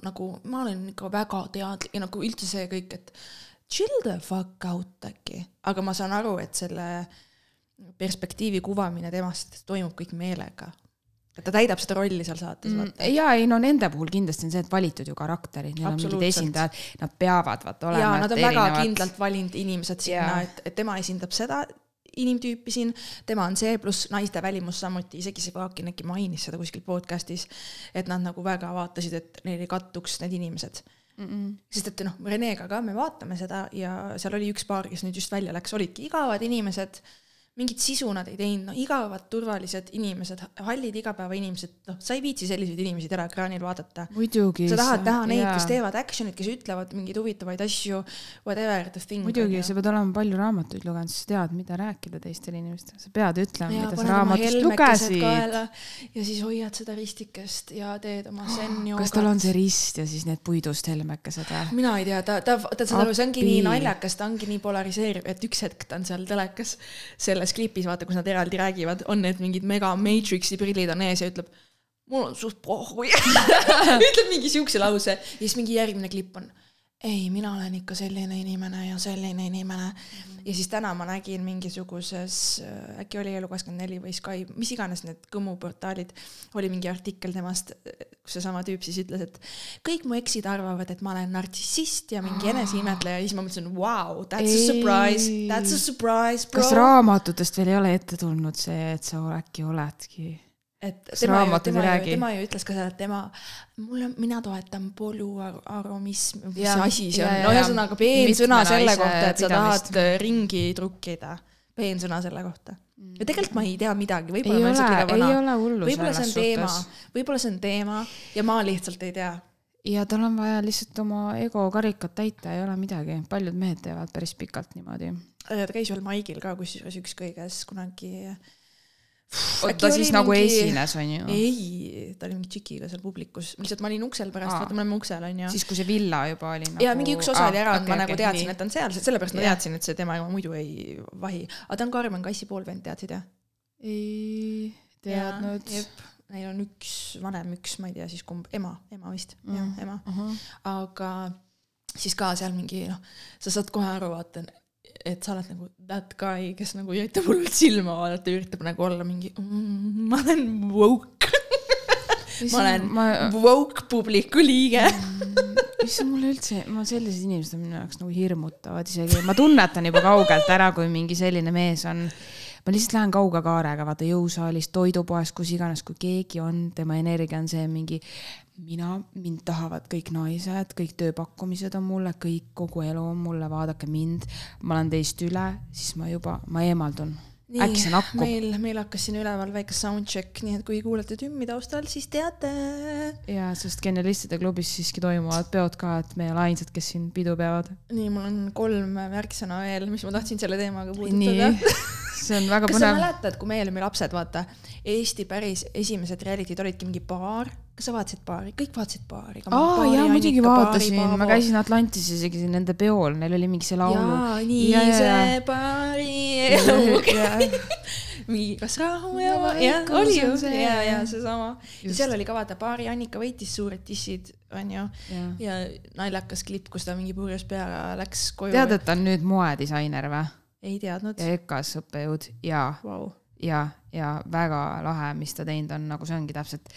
nagu, ma olen ikka väga teadlik ja nagu üldse see kõik, et chill the fuck out äkki, aga ma saan aru, et selle perspektiivi kuvamine temast toimub kõik meelega. Et ta täidab seda rolli seal saates, vaata. ja ei no nende puhul kindlasti on see, et valitud ju karakterid, neil on mingid esindajad, nad peavad vaata olema. ja nad on väga kindlalt valinud inimesed sinna Jaa., et, et tema esindab seda inimtüüpi siin, tema on see, pluss naiste välimus samuti, isegi see Vaakin äkki mainis seda kuskil podcast'is, et nad nagu väga vaatasid, et neil ei kattuks need inimesed mm. -mm. sest et noh, Renega ka me vaatame seda ja seal oli üks paar, kes nüüd just välja läks, olidki igavad inimesed mingit sisu nad ei teinud, no igavad turvalised inimesed, hallid igapäevainimesed, noh, sa ei viitsi selliseid inimesi teleekraanil vaadata. sa tahad näha neid, kes teevad action'it, kes ütlevad mingeid huvitavaid asju, whatever the thing. muidugi, sa pead olema palju raamatuid lugenud, siis sa tead, mida rääkida teistele inimestele, sa pead ütlema, mida sa raamatust lugesid. ja siis hoiad seda ristikest ja teed oma zen-joogat. kas tal on see rist ja siis need puidust helmekesed või? mina ei tea, ta, ta, ta saad aru, see ongi nii naljakas, ta ongi nii polariseeriv, et üks hetk ta on seal telekas selles klipis, vaata, kus nad eraldi räägivad, on need mingid mega Matrixi prillid on ees ja ütleb, mul on suht pohhu. ütleb mingi siukse lause ja siis mingi järgmine klipp on ei, mina olen ikka selline inimene ja selline inimene. ja siis täna ma nägin mingisuguses, äkki oli Elu24 või Sky, mis iganes need kõmuportaalid, oli mingi artikkel temast, kus seesama tüüp siis ütles, et kõik mu eksid arvavad, et ma olen nartsissist ja mingi eneseimetleja ja siis ma mõtlesin, vau, that's a Ei. surprise, that's a surprise, bro kas. raamatutest veel ei ole ette tulnud see, et sa äkki oledki? Et Kas tema ju, tema ju, tema ju ütles ka seda, et tema, mulle, mina toetan polüaromism, mis Jaa, asi see jaa, on, no ühesõnaga peensõna selle kohta, et sa pidamist. tahad äh, ringi trukkida. peensõna selle kohta. ja tegelikult ma ei tea midagi, võib-olla ma ole olen, lihtsalt liiga vana. võib-olla see on teema võib-olla see on teema ja ma lihtsalt ei tea. ja tal on vaja lihtsalt oma ego karikat täita, ei ole midagi, paljud mehed teevad päris pikalt niimoodi. ta käis ühel maigil ka kusjuures ükskõik kes kunagi. Ta siis nagu esines, onju. ei, ta oli mingi tšikiga seal publikus, lihtsalt ma olin uksel pärast, Aa. vaata me oleme uksel onju. siis, kui see villa juba oli nagu. ja mingi üks osa oli ära olnud, ma nagu teadsin, et ta on seal, sellepärast ma teadsin, et see tema ema muidu ei vahi. aga ta on Karmen Kassi poolvend, teadsid jah? ei teadnud. Neil on üks vanem, üks, ma ei tea siis kumb, ema, ema vist mm., jah, ema. aga siis ka seal mingi noh, sa saad kohe aru, vaata, et sa oled nagu that guy, kes nagu üritab hullult silma vaadata, üritab nagu olla mingi mm,, ma olen woke, ma olen ma woke publiku liige. issand, mulle üldse, ma sellised inimesed on minu jaoks nagu hirmutavad isegi, ma tunnetan juba kaugelt ära, kui mingi selline mees on. ma lihtsalt lähen kauge kaarega, vaata jõusaalis, toidupoes, kus iganes, kui keegi on, tema energia on see mingi. mina, mind tahavad kõik naised, kõik tööpakkumised on mulle, kõik, kogu elu on mulle, vaadake mind. ma olen teist üle, siis ma juba, ma eemaldun. äkki see nakkub? meil, meil hakkas siin üleval väike soundcheck, nii et kui kuulete tümmi taustal, siis teate. jaa, sest genialistide klubis siiski toimuvad peod ka, et me ei ole ainsad, kes siin pidu peavad. nii, mul on kolm märksõna veel, mis ma tahtsin selle teemaga puudutada. see on väga kas sa põnev. mäletad, kui me olime lapsed, vaata, Eesti päris esimesed reality'd olidki mingi baar, kas sa vaatasid baari, kõik vaatasid baari. aa jaa, muidugi vaatasin, ma käisin Atlantis isegi nende peol, neil oli mingi see laulu. jaa, nii Ja, see baari mingi kas rahu ja va-, jah, oli ju ja, ja seesama. ja seal oli ka vaata, baari Annika võitis suured dissid, onju. ja naljakas klipp, kus ta mingi purjus peaga läks koju. tead, et ta on nüüd moedisainer või? ei teadnud ja. EKA-s õppejõud ja, Vau. ja, ja väga lahe, mis ta teinud on, nagu see ongi täpselt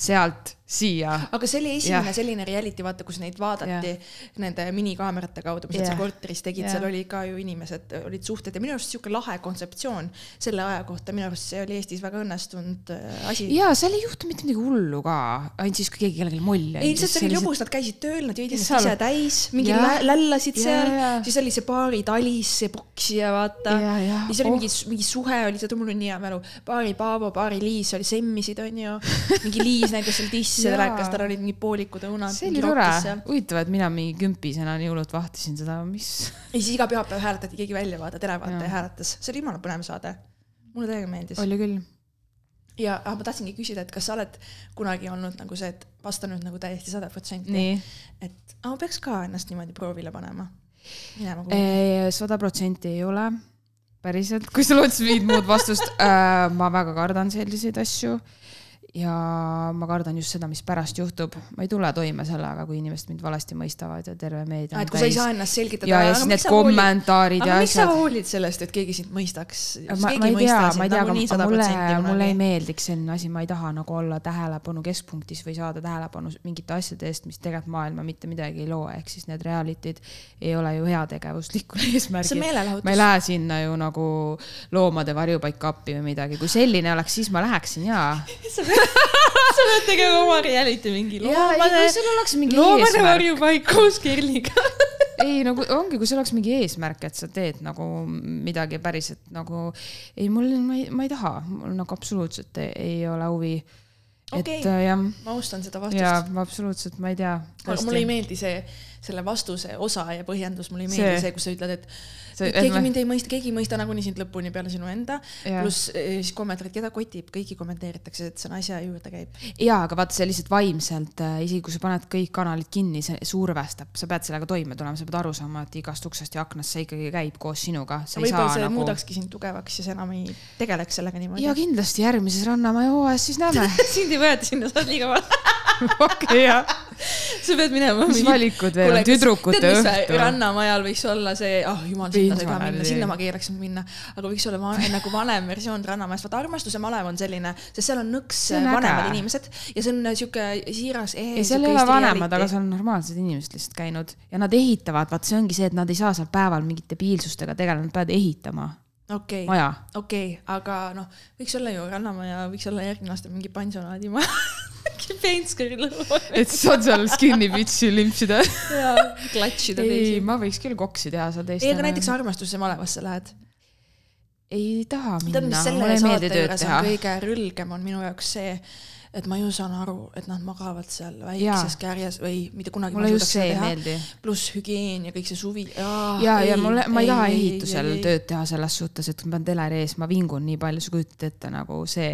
sealt siia. aga see oli esimene Jah. selline reality, vaata, kus neid vaadati nende minikaamerate kaudu, mis nad seal korteris tegid, seal oli ka ju inimesed olid suhted ja minu arust sihuke lahe kontseptsioon selle aja kohta, minu arust see oli Eestis väga õnnestunud äh, asi. ja seal ei juhtu mitte midagi hullu ka, ainult siis, kui keegi kellelgi molli ei, lihtsalt see oli lõbus, nad käisid tööl, nad jõid ennast seal- ise täis, mingi lällasid Jaa, seal siis oli see baari talis, see poksija, vaata. ja, ja ja siis oli oh, mingi, mingi suhe oli seda, mul on nii hea mälu, baari Paavo, baari Liis oli semmisid, onju. mingi Liis näitas seal disse Jaa. telekas, tal olid mingid poolikud õunad. see oli tore, huvitav, et mina mingi kümpisena hullult vahtisin seda, mis. ja siis iga pühapäev hääletati keegi välja, vaata, televaataja hääletas, see oli jumala põnev saade. mulle täiega meeldis. oli küll. ja ah, ma tahtsingi küsida, et kas sa oled kunagi olnud nagu see, et vasta nüüd nagu täiesti sada protsenti, et ah, ma peaks ka ennast niimoodi proovile panema. sada protsenti ei ole, päriselt, kui sa lootsid mingit muud vastust äh,, ma väga kardan selliseid asju. Ja ma kardan just seda, mis pärast juhtub, ma ei tule toime sellega, kui inimesed mind valesti mõistavad ja terve meedia Ah, et kui sa ei saa ennast selgitada. ja, ja siis need kommentaarid ja aga miks sa asjad. hoolid sellest, et keegi sind mõistaks? ma, ma ei tea, ma ei tea, aga mulle, mulle ei meeldiks selline asi, ma ei taha nagu olla tähelepanu keskpunktis või saada tähelepanu mingite asjade eest, mis tegelikult maailma mitte midagi ei loo, ehk siis need reality'd ei ole ju heategevuslikul eesmärgil. ma ei lähe sinna ju nagu loomade varjupaika appi või midagi, kui selline oleks, siis ma läheksin jaa. sa pead tegema oma reality mingi loomade, loomade varjupaik koos Kerliga. ei nagu ongi, kui sul oleks mingi eesmärk, et sa teed nagu midagi päriselt nagu, ei mul, ma ei, ma ei taha, mul nagu absoluutselt ei, ei ole huvi. Okei. äh, jah, ma austan seda vastust. ma absoluutselt, ma ei tea. mulle ei meeldi see, selle vastuse osa ja põhjendus, mulle ei meeldi see, see, kus sa ütled, et See- keegi ma- mind ei mõista, keegi ei mõista nagunii sind lõpuni peale sinu enda. Pluss eh, siis kommentaarid, keda kotib, kõiki kommenteeritakse, et see on asja juurde käib. jaa, aga vaata, see lihtsalt vaimselt, isegi kui sa paned kõik kanalid kinni, see survestab, sa pead sellega toime tulema, sa pead aru saama, et igast uksest ja aknast see ikkagi käib koos sinuga, võib-olla see nagu. muudakski sind tugevaks ja sa enam ei tegeleks sellega niimoodi ja. kindlasti järgmises Rannamäe hooajas siis näeme. sind ei võeta sinna, sa oled liiga vana. okei, jah. sa pead minema. mis valikud veel on, tüdrukute õhtu? rannamajal võiks olla see, ah oh, jumal, sinna sa ei taha minna, sinna ma keelaksin minna, aga võiks olla nagu vanem versioon Rannamäest, vaata armastuse malev on selline, sest seal on nõks vanemad inimesed ja see on sihuke siiras ei, seal ei ole vanemad, aga seal on normaalsed inimesed lihtsalt käinud ja nad ehitavad, vaat see ongi see, et nad ei saa seal päeval mingite debiilsustega tegeleda, nad peavad ehitama okei, maja. okei, aga noh, võiks olla ju Rannamaja, võiks olla järgmine aasta mingi pansionaadimaja. mingi Peenskõri lõua et saad seal skinny bitch'i limpsida. ja klatšida ei, teisi. ma võiks küll koksi teha seal teistele. ei, aga näiteks armastuse malevasse lähed. ei taha tead, minna, mis selle ei saate juures on. kõige rülgem on minu jaoks see, et ma ju saan aru, et nad magavad seal väikses kärjes või mitte kunagi mulle just see ei meeldi. pluss hügieen ja kõik see suvi. ja, ja mulle, ma ei taha ehitusel tööd teha selles suhtes, et ma pean teleri ees, ma vingun nii palju, sa kujutad ette nagu see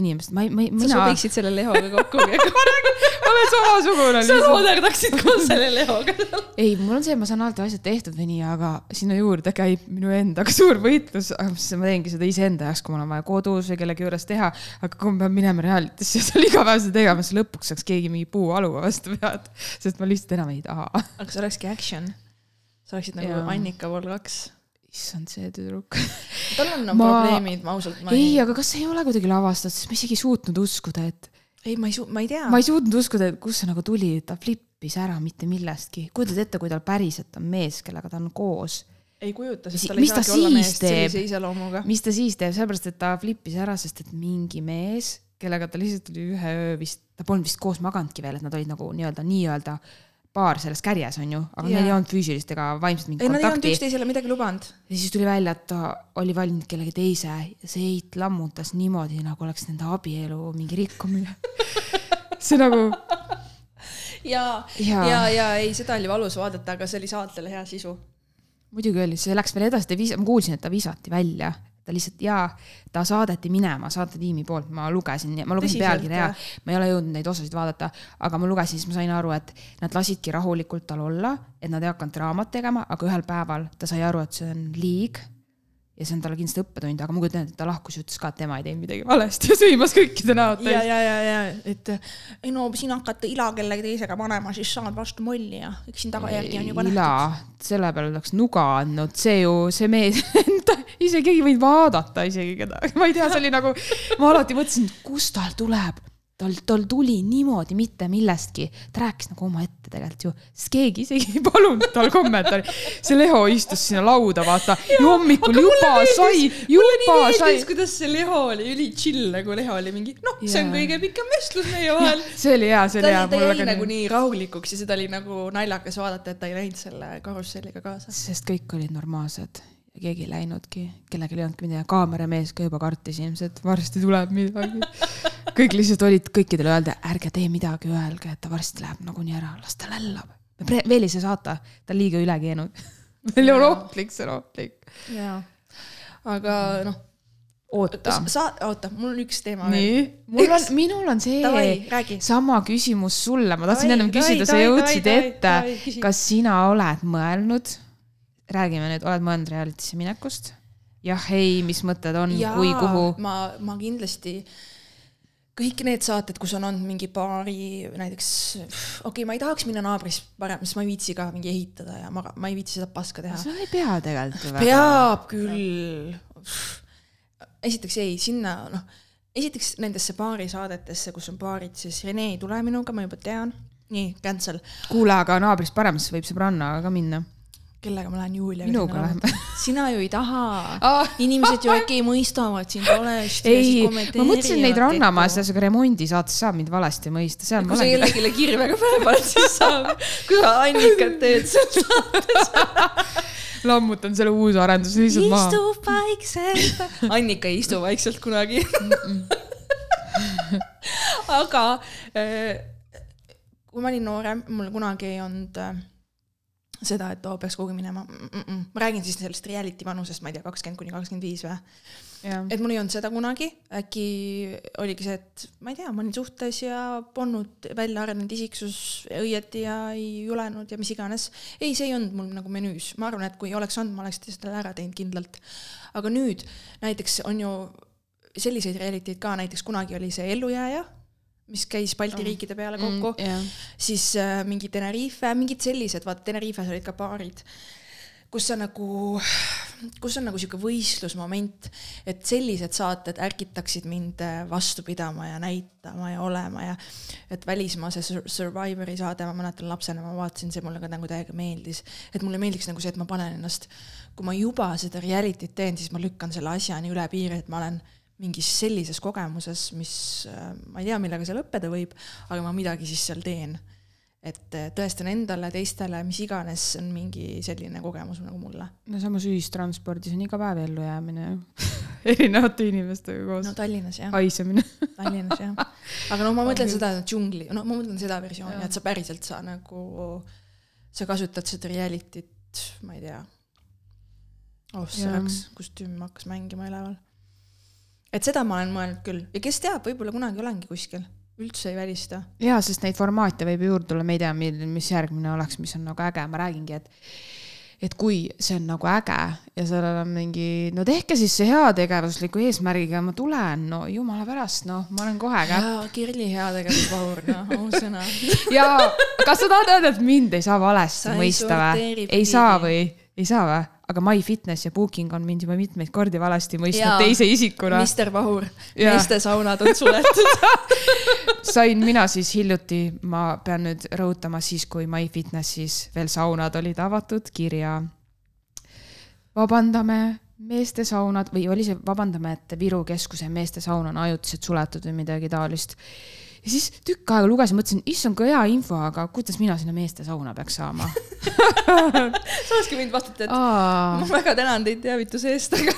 inimest, ma ei, ma ei, sa mina. sobiksid selle Lehoga kokku. olen samasugune sa looderdaksid koos selle Lehoga. ei, mul on see, ma saan alati asjad tehtud või nii, aga sinna juurde käib minu endaga suur võitlus, ma teengi seda iseenda jaoks, kui mul on vaja kodus või kellegi juures teha, aga kui ma pean minema realitisse ja seal igapäevaselt tegema, siis lõpuks saaks keegi mingi puualuga vastu pead, sest ma lihtsalt enam ei taha. aga see olekski action. sa oleksid nagu Jaa. Annika Vol kaks. issand, see tüdruk. tal on no, Ma- probleemid, ma ausalt, ma ei, aga kas see ei ole kuidagi lavastatud, sest ma isegi ei suutnud uskuda, et ei, ma ei suu-, ma ei tea. ma ei suutnud uskuda, et kust see nagu tuli, ta flip flippis ära mitte millestki. kujutad ette, kui tal päriselt on mees, kellega ta on koos. ei kujuta, sest tal ei saagi olla meest sellise iseloomuga. mis ta siis teeb, sellepärast et ta flippis ära, sest et mingi mees, kellega ta lihtsalt oli ühe öö vist, ta polnud vist koos maganudki veel, et nad olid nagu nii-öelda, nii-öelda paar selles kärjes on ju, aga Jaa. neil ei olnud füüsilist ega vaimset mingit ei, nad ei olnud kontakti. üksteisele midagi lubanud. ja siis tuli välja, et ta oli valinud kellegi teise ja see eit lammutas niimoodi, nagu oleks nende abielu mingi rikkumine. see nagu, ja, Jaa. ja, ja ei, seda oli valus vaadata, aga see oli saatele hea sisu. muidugi oli, see läks veel edasi, ta viis-, ma kuulsin, et ta visati välja. Ta lihtsalt jaa, ta saadeti minema saatetiimi poolt, ma lugesin, ma lugesin pealkirja ja ma ei ole jõudnud neid osasid vaadata, aga ma lugesin, siis ma sain aru, et nad lasidki rahulikult tal olla, et nad ei hakanud draamat tegema, aga ühel päeval ta sai aru, et see on liig ja see on talle kindlasti õppetund, aga ma kujutan ette, et ta lahkus ja ütles ka, et tema ei teinud midagi valesti ja sõimas kõikide näod ja, täis. ja, ja, ja, et ei no sina hakkad ila kellegi teisega panema, siis saad vastu molli ja eks siin tagajärgi on juba nähtud. ila, selle peale oleks nuga andnud, see ju, see mees, isegi ei võinud vaadata isegi kedagi, ma ei tea, see oli nagu, ma alati mõtlesin, kust tal tuleb, tal, tal tuli niimoodi mitte millestki, ta rääkis nagu omaette tegelikult ju, sest keegi isegi ei palunud tal kommentaari. see Leho istus sinna lauda, vaata, hommikul juba sai, juba sai. kuidas see Leho oli üli chill nagu Leho oli mingi, noh, see on kõige pikem vestlus meie vahel. see oli hea, see oli hea, ta jäi nagu nii. nii rahulikuks ja seda oli nagu naljakas vaadata, et ta ei läinud selle karusselliga kaasa. sest kõik olid normaalsed ja keegi ei läinudki, kellelgi ei olnudki midagi, kaameramees ka juba kartis ilmselt, varsti tuleb midagi. kõik lihtsalt olid kõikidele öelda, ärge tee midagi, öelge, et ta varsti läheb nagunii ära, las ta lällab. veel ei saa saata, ta on liiga üle keenud. meil on ohtlik, see on ohtlik. aga noh, oota. sa, oota, mul on üks teema veel. mul on minul on see räägi. sama küsimus sulle, ma tahtsin ennem küsida, sa jõudsid ette kas sina oled mõelnud, räägime nüüd, oled mõelnud reality'sse minekust? jah, ei, mis mõtted on, kui, kuhu? ma, ma kindlasti, kõik need saated, kus on olnud mingi paari näiteks, okei okay,, ma ei tahaks minna naabrist parem, sest ma ei viitsi ka mingi ehitada ja ma, ma ei viitsi seda paska teha. sul ei pea tegelikult ju väga. peab küll. esiteks ei, sinna noh, esiteks nendesse paarisaadetesse, kus on paarid, siis Rene ei tule minuga, ma juba tean. nii, cancel. kuule, aga naabrist paremas võib sõbrannaga ka minna. Kellega ma lähen Juliaga? Minuga lähme.. sina ju ei taha Ah. inimesed ju äkki mõistavad sind valesti. ei, ma mõtlesin neid Rannamaas, ühesõnaga remondisaate saab mind valesti mõista, seal ma kui sa kellelegi kirvega pähe paned, siis saab. kui sa Annikat teed seal. lammutan selle uue arenduse lihtsalt maha. istu vaikselt. Annika ei istu vaikselt kunagi. aga äh, kui ma olin noorem, mul kunagi ei olnud äh, seda, et oo, peaks kuhugi minema mm. -mm. ma räägin siis sellest reality vanusest, ma ei tea, kakskümmend kuni kakskümmend viis või. et mul ei olnud seda kunagi, äkki oligi see, et ma ei tea, ma olin suhtes ja polnud välja arenenud isiksus õieti ja ei julenud ja mis iganes. ei, see ei olnud mul nagu menüüs, ma arvan, et kui oleks olnud, ma oleks selle ära teinud kindlalt. aga nüüd näiteks on ju selliseid reality'd ka, näiteks kunagi oli see Ellujääja, mis käis Balti riikide peale kokku mm,, jah, siis äh, mingi Tenerife, mingid sellised, vaata Tenerifes olid ka paarid, kus sa nagu, kus on nagu sihuke võistlusmoment, et sellised saated ärgitaksid mind äh, vastu pidama ja näitama ja olema ja et välismaa see Sur- Survivori saade, ma mäletan lapsena ma vaatasin, see mulle ka nagu täiega meeldis, et mulle meeldiks nagu see, et ma panen ennast, kui ma juba seda reality't teen, siis ma lükkan selle asja nii üle piiri, et ma olen mingis sellises kogemuses, mis äh, ma ei tea, millega see lõppeda võib, aga ma midagi siis seal teen et äh, tõestan endale, teistele, mis iganes on mingi selline kogemus nagu mulle. no samas ühistranspordis on iga päev ellujäämine ju. erinevate inimestega koos no no,. Tallinnas jah, haisemine. Tallinnas jah. aga noh, ma mõtlen seda džungli, no ma mõtlen seda versiooni, et sa päriselt sa nagu, sa kasutad seda reality't, ma ei tea. oh, see läks, kostüüm hakkas mängima üleval. Et seda ma olen mõelnud küll ja kes teab, võib-olla kunagi olengi kuskil, üldse ei välista. jaa, sest neid formaate võib ju juurde tulla, me ei tea, mis järgmine oleks, mis on nagu äge, ma räägingi, et et kui see on nagu äge ja sellel on mingi, no tehke siis see heategevusliku eesmärgiga, ma tulen, no jumala pärast, noh, ma olen kohe kätt. jaa, Kirli heategevusvahur, noh, ausõna. ja kas sa tahad öelda, et mind ei saa valesti mõista või ei saa või? ei saa või? Aga MyFitness ja Booking on mind juba mitmeid kordi valesti mõistnud teise isikuna. Mister Vahur, meestesaunad on suletud. sain mina siis hiljuti, ma pean nüüd rõhutama siis, kui MyFitnessis veel saunad olid avatud, kirja. vabandame, meestesaunad või oli see vabandame, et Viru keskuse meestesaun on ajutiselt suletud või midagi taolist. Ja siis tükk aega lugesin, mõtlesin, issand, kui hea info, aga kuidas mina sinna meestesauna peaks saama? sa olekski võinud vastata, et Aa, ma väga tänan teid teavituse eest, aga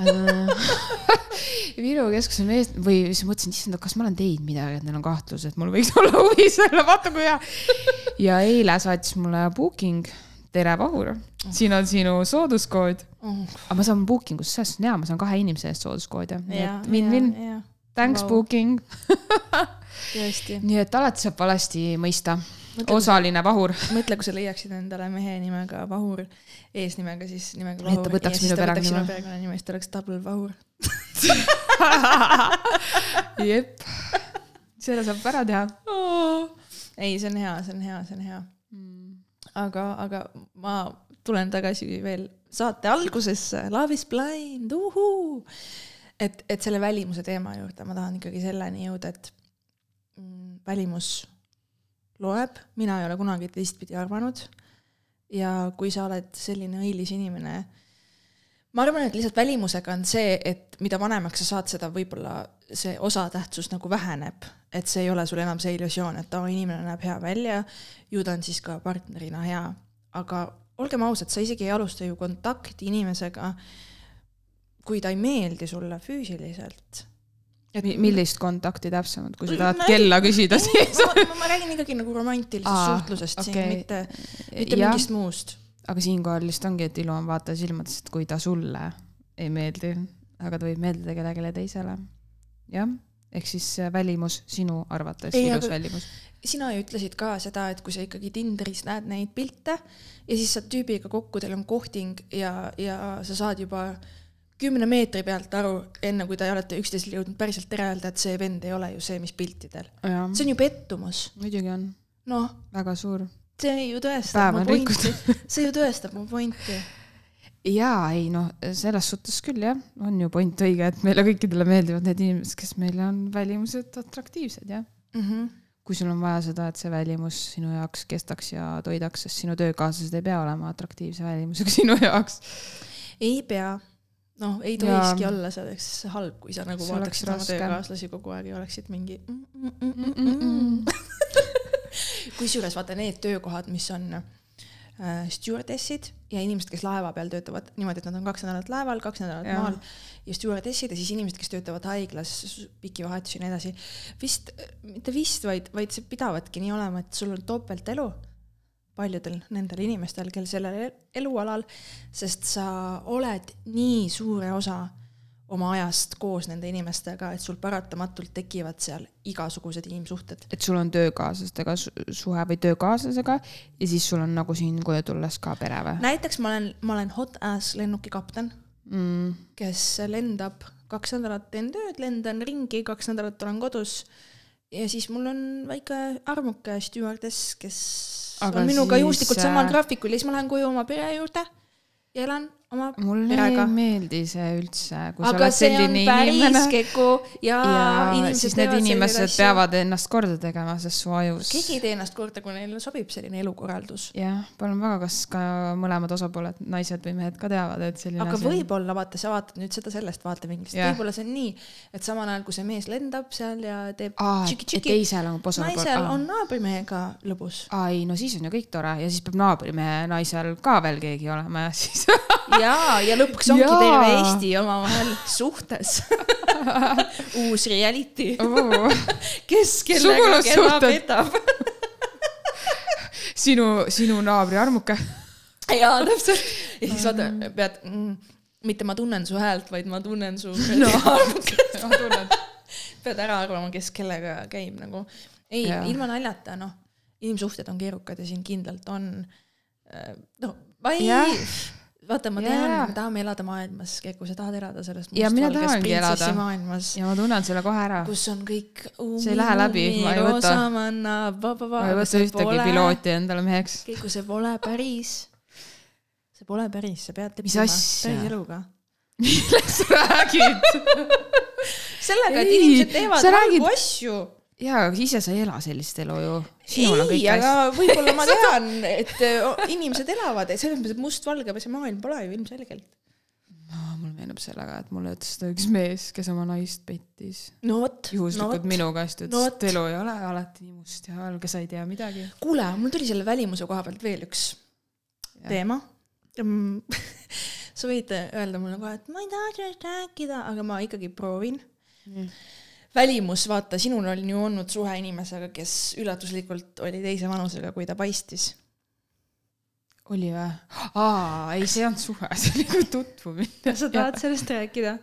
äh, Viru keskuse mees või siis mõtlesin, issand, kas ma olen teinud midagi, et neil on kahtlus, et mul võiks olla huvi selle, vaata kui hea. ja eile saatis mulle booking, tere Vahur, siin on sinu sooduskood. oh, aga ma saan booking ust, sellest on hea, ma saan kahe inimese eest sooduskoodi, nii et win-win, thanks Vau. booking. Nii et alati saab valesti mõista, osaline Vahur. mõtle, kui sa leiaksid endale mehe nimega Vahur, eesnimega siis nimega Et ta Vahur. võtaks minu perekonnanime. siis ta oleks double Vahur. jep, selle saab ära teha. ei, see on hea, see on hea, see on hea. aga, aga ma tulen tagasi veel saate algusesse, Love is blind, uhuu. et, et selle välimuse teema juurde ma tahan ikkagi selleni jõuda, et mm, välimus loeb, mina ei ole kunagi teistpidi arvanud. ja kui sa oled selline õilis inimene, ma arvan, et lihtsalt välimusega on see, et mida vanemaks sa saad, seda võib-olla see osatähtsus nagu väheneb, et see ei ole sul enam see illusioon, et aa, inimene näeb hea välja, ju ta on siis ka partnerina hea, aga olgem ausad, sa isegi ei alusta ju kontakti inimesega, kui ta ei meeldi sulle füüsiliselt. Millist kontakti täpsemalt, kui sa Ma tahad kella küsida, siis. ma, räägin ikkagi nagu romantilisest suhtlusest siin okei., mitte, mitte jah, mingist muust. aga siinkohal lihtsalt ongi, et ilu on vaataja silmades, et kui ta sulle ei meeldi, aga ta võib meeldida kellelegi teisele. jah, ehk siis äh, välimus sinu arvates, ilus välimus. sina ju ütlesid ka seda, et kui sa ikkagi Tinderis näed neid pilte ja siis saad tüübiga kokku, teil on kohting ja, ja sa saad juba kümne meetri pealt aru, enne kui te olete üksteisele jõudnud päriselt tere öelda, et see vend ei ole ju see, mis piltidel. see on ju pettumus. muidugi on noh, väga suur. see ju tõestab mu pointi, see ju tõestab mu pointi. jaa, ei noh, selles suhtes küll jah, on ju point õige, et meile kõikidele meeldivad need inimesed, kes meile on välimuselt atraktiivsed jah. Mm -hmm. kui sul on vaja seda, et see välimus sinu jaoks kestaks ja toidaks, sest sinu töökaaslased ei pea olema atraktiivse välimusega sinu jaoks. ei pea, noh, ei tohikski olla, see oleks halb, kui sa nagu See vaataksid oma töökaaslasi kogu aeg ja oleksid mingi mm, mm, mm, mm, Mm, mm, mm. kusjuures vaata need töökohad, mis on äh, stjuardessid ja inimesed, kes laeva peal töötavad niimoodi, et nad on kaks nädalat laeval, kaks nädalat Jaa. maal ja stjuardessid ja siis inimesed, kes töötavad haiglas, pikki vahetusi ja nii edasi. vist, mitte vist, vaid, vaid see pidavadki nii olema, et sul on topeltelu paljudel nendel inimestel, kel sellel el- elualal, sest sa oled nii suure osa oma ajast koos nende inimestega, et sul paratamatult tekivad seal igasugused inimsuhted. et sul on töökaaslastega su- suhe või töökaaslasega ja siis sul on nagu siin koju tulles ka pere või näiteks ma olen, ma olen hot ass lennukikapten, mm.? kes lendab kaks nädalat teen tööd, lendan ringi, kaks nädalat olen kodus ja siis mul on väike armuke stjuardess, kes Aga on minuga siis, juhuslikult äh, samal graafikul ja siis ma lähen koju oma pere juurde ja elan oma mulle perega ei. meeldi see üldse, kui sa aga see on selline päris inimene. kegu ja, ja siis need inimesed peavad ennast korda tegema, sest su ajus. Keegi ei tee ennast korda, kui neile sobib selline elukorraldus. jah, palun väga, kas ka mõlemad osapooled, naised või mehed ka teavad, et selline aga võib-olla vaata, sa vaatad nüüd seda sellest vaatevinklist võib-olla see on nii, et samal ajal, kui see mees lendab seal ja teeb aa, tšiki-tšiki, teisel on posa naisel on naabrimehega lõbus. aa ei, no siis on ju kõik tore. Ja siis peab naabrimehe naisel ka veel keegi olema ja siis jaa, ja lõpuks ongi Jaa. terve Eesti omavahel suhtes. uus reality, oh, kes kellega keda petab. sinu, sinu naabri armuke. jaa, täpselt. ja siis vaata, pead mm,, mitte ma tunnen su häält, vaid ma tunnen su no. pead ära arvama, kes kellega käib nagu. ei ilma naljata, noh, inimsuhted on keerukad ja siin kindlalt on. no ma ei Jah., vaata, ma tean Jaa. me tahame elada maailmas, Keku, sa tahad elada selles mustvalges maailmas, ja ma tunnen selle kohe ära. kus on kõik. See ei lähe läbi, ma ei võta- ma ei võta ühtegi pilooti endale meheks. Keku, see pole päris. see pole päris, sa pead leppima päris eluga. millest sa räägid? sellega, et inimesed teevad halbu räägid- asju. jaa, aga ise sa ei ela sellist elu ju. Sinul on kõik aga hästi. võib-olla ma tean, et äh, inimesed elavad, selles mõttes, et mustvalge see maailm pole ju ilmselgelt. no mul meenub sellega, et mulle ütles seda üks mees, kes oma naist pettis. no no juhuslikult vot. minu käest ütles No no,, et elu ei ole alati nii must ja valge, sa ei tea midagi. kuule, mul tuli selle välimuse koha pealt veel üks Jah. teema. sa võid öelda mulle kohe, et ma ei taha sellest rääkida, aga ma ikkagi proovin. välimus, vaata, sinul on ju olnud suhe inimesega, kes üllatuslikult oli teise vanusega, kui ta paistis. oli või? aa, ei, see ei olnud suhe, see oli nagu tutvumine. sa tahad sellest rääkida?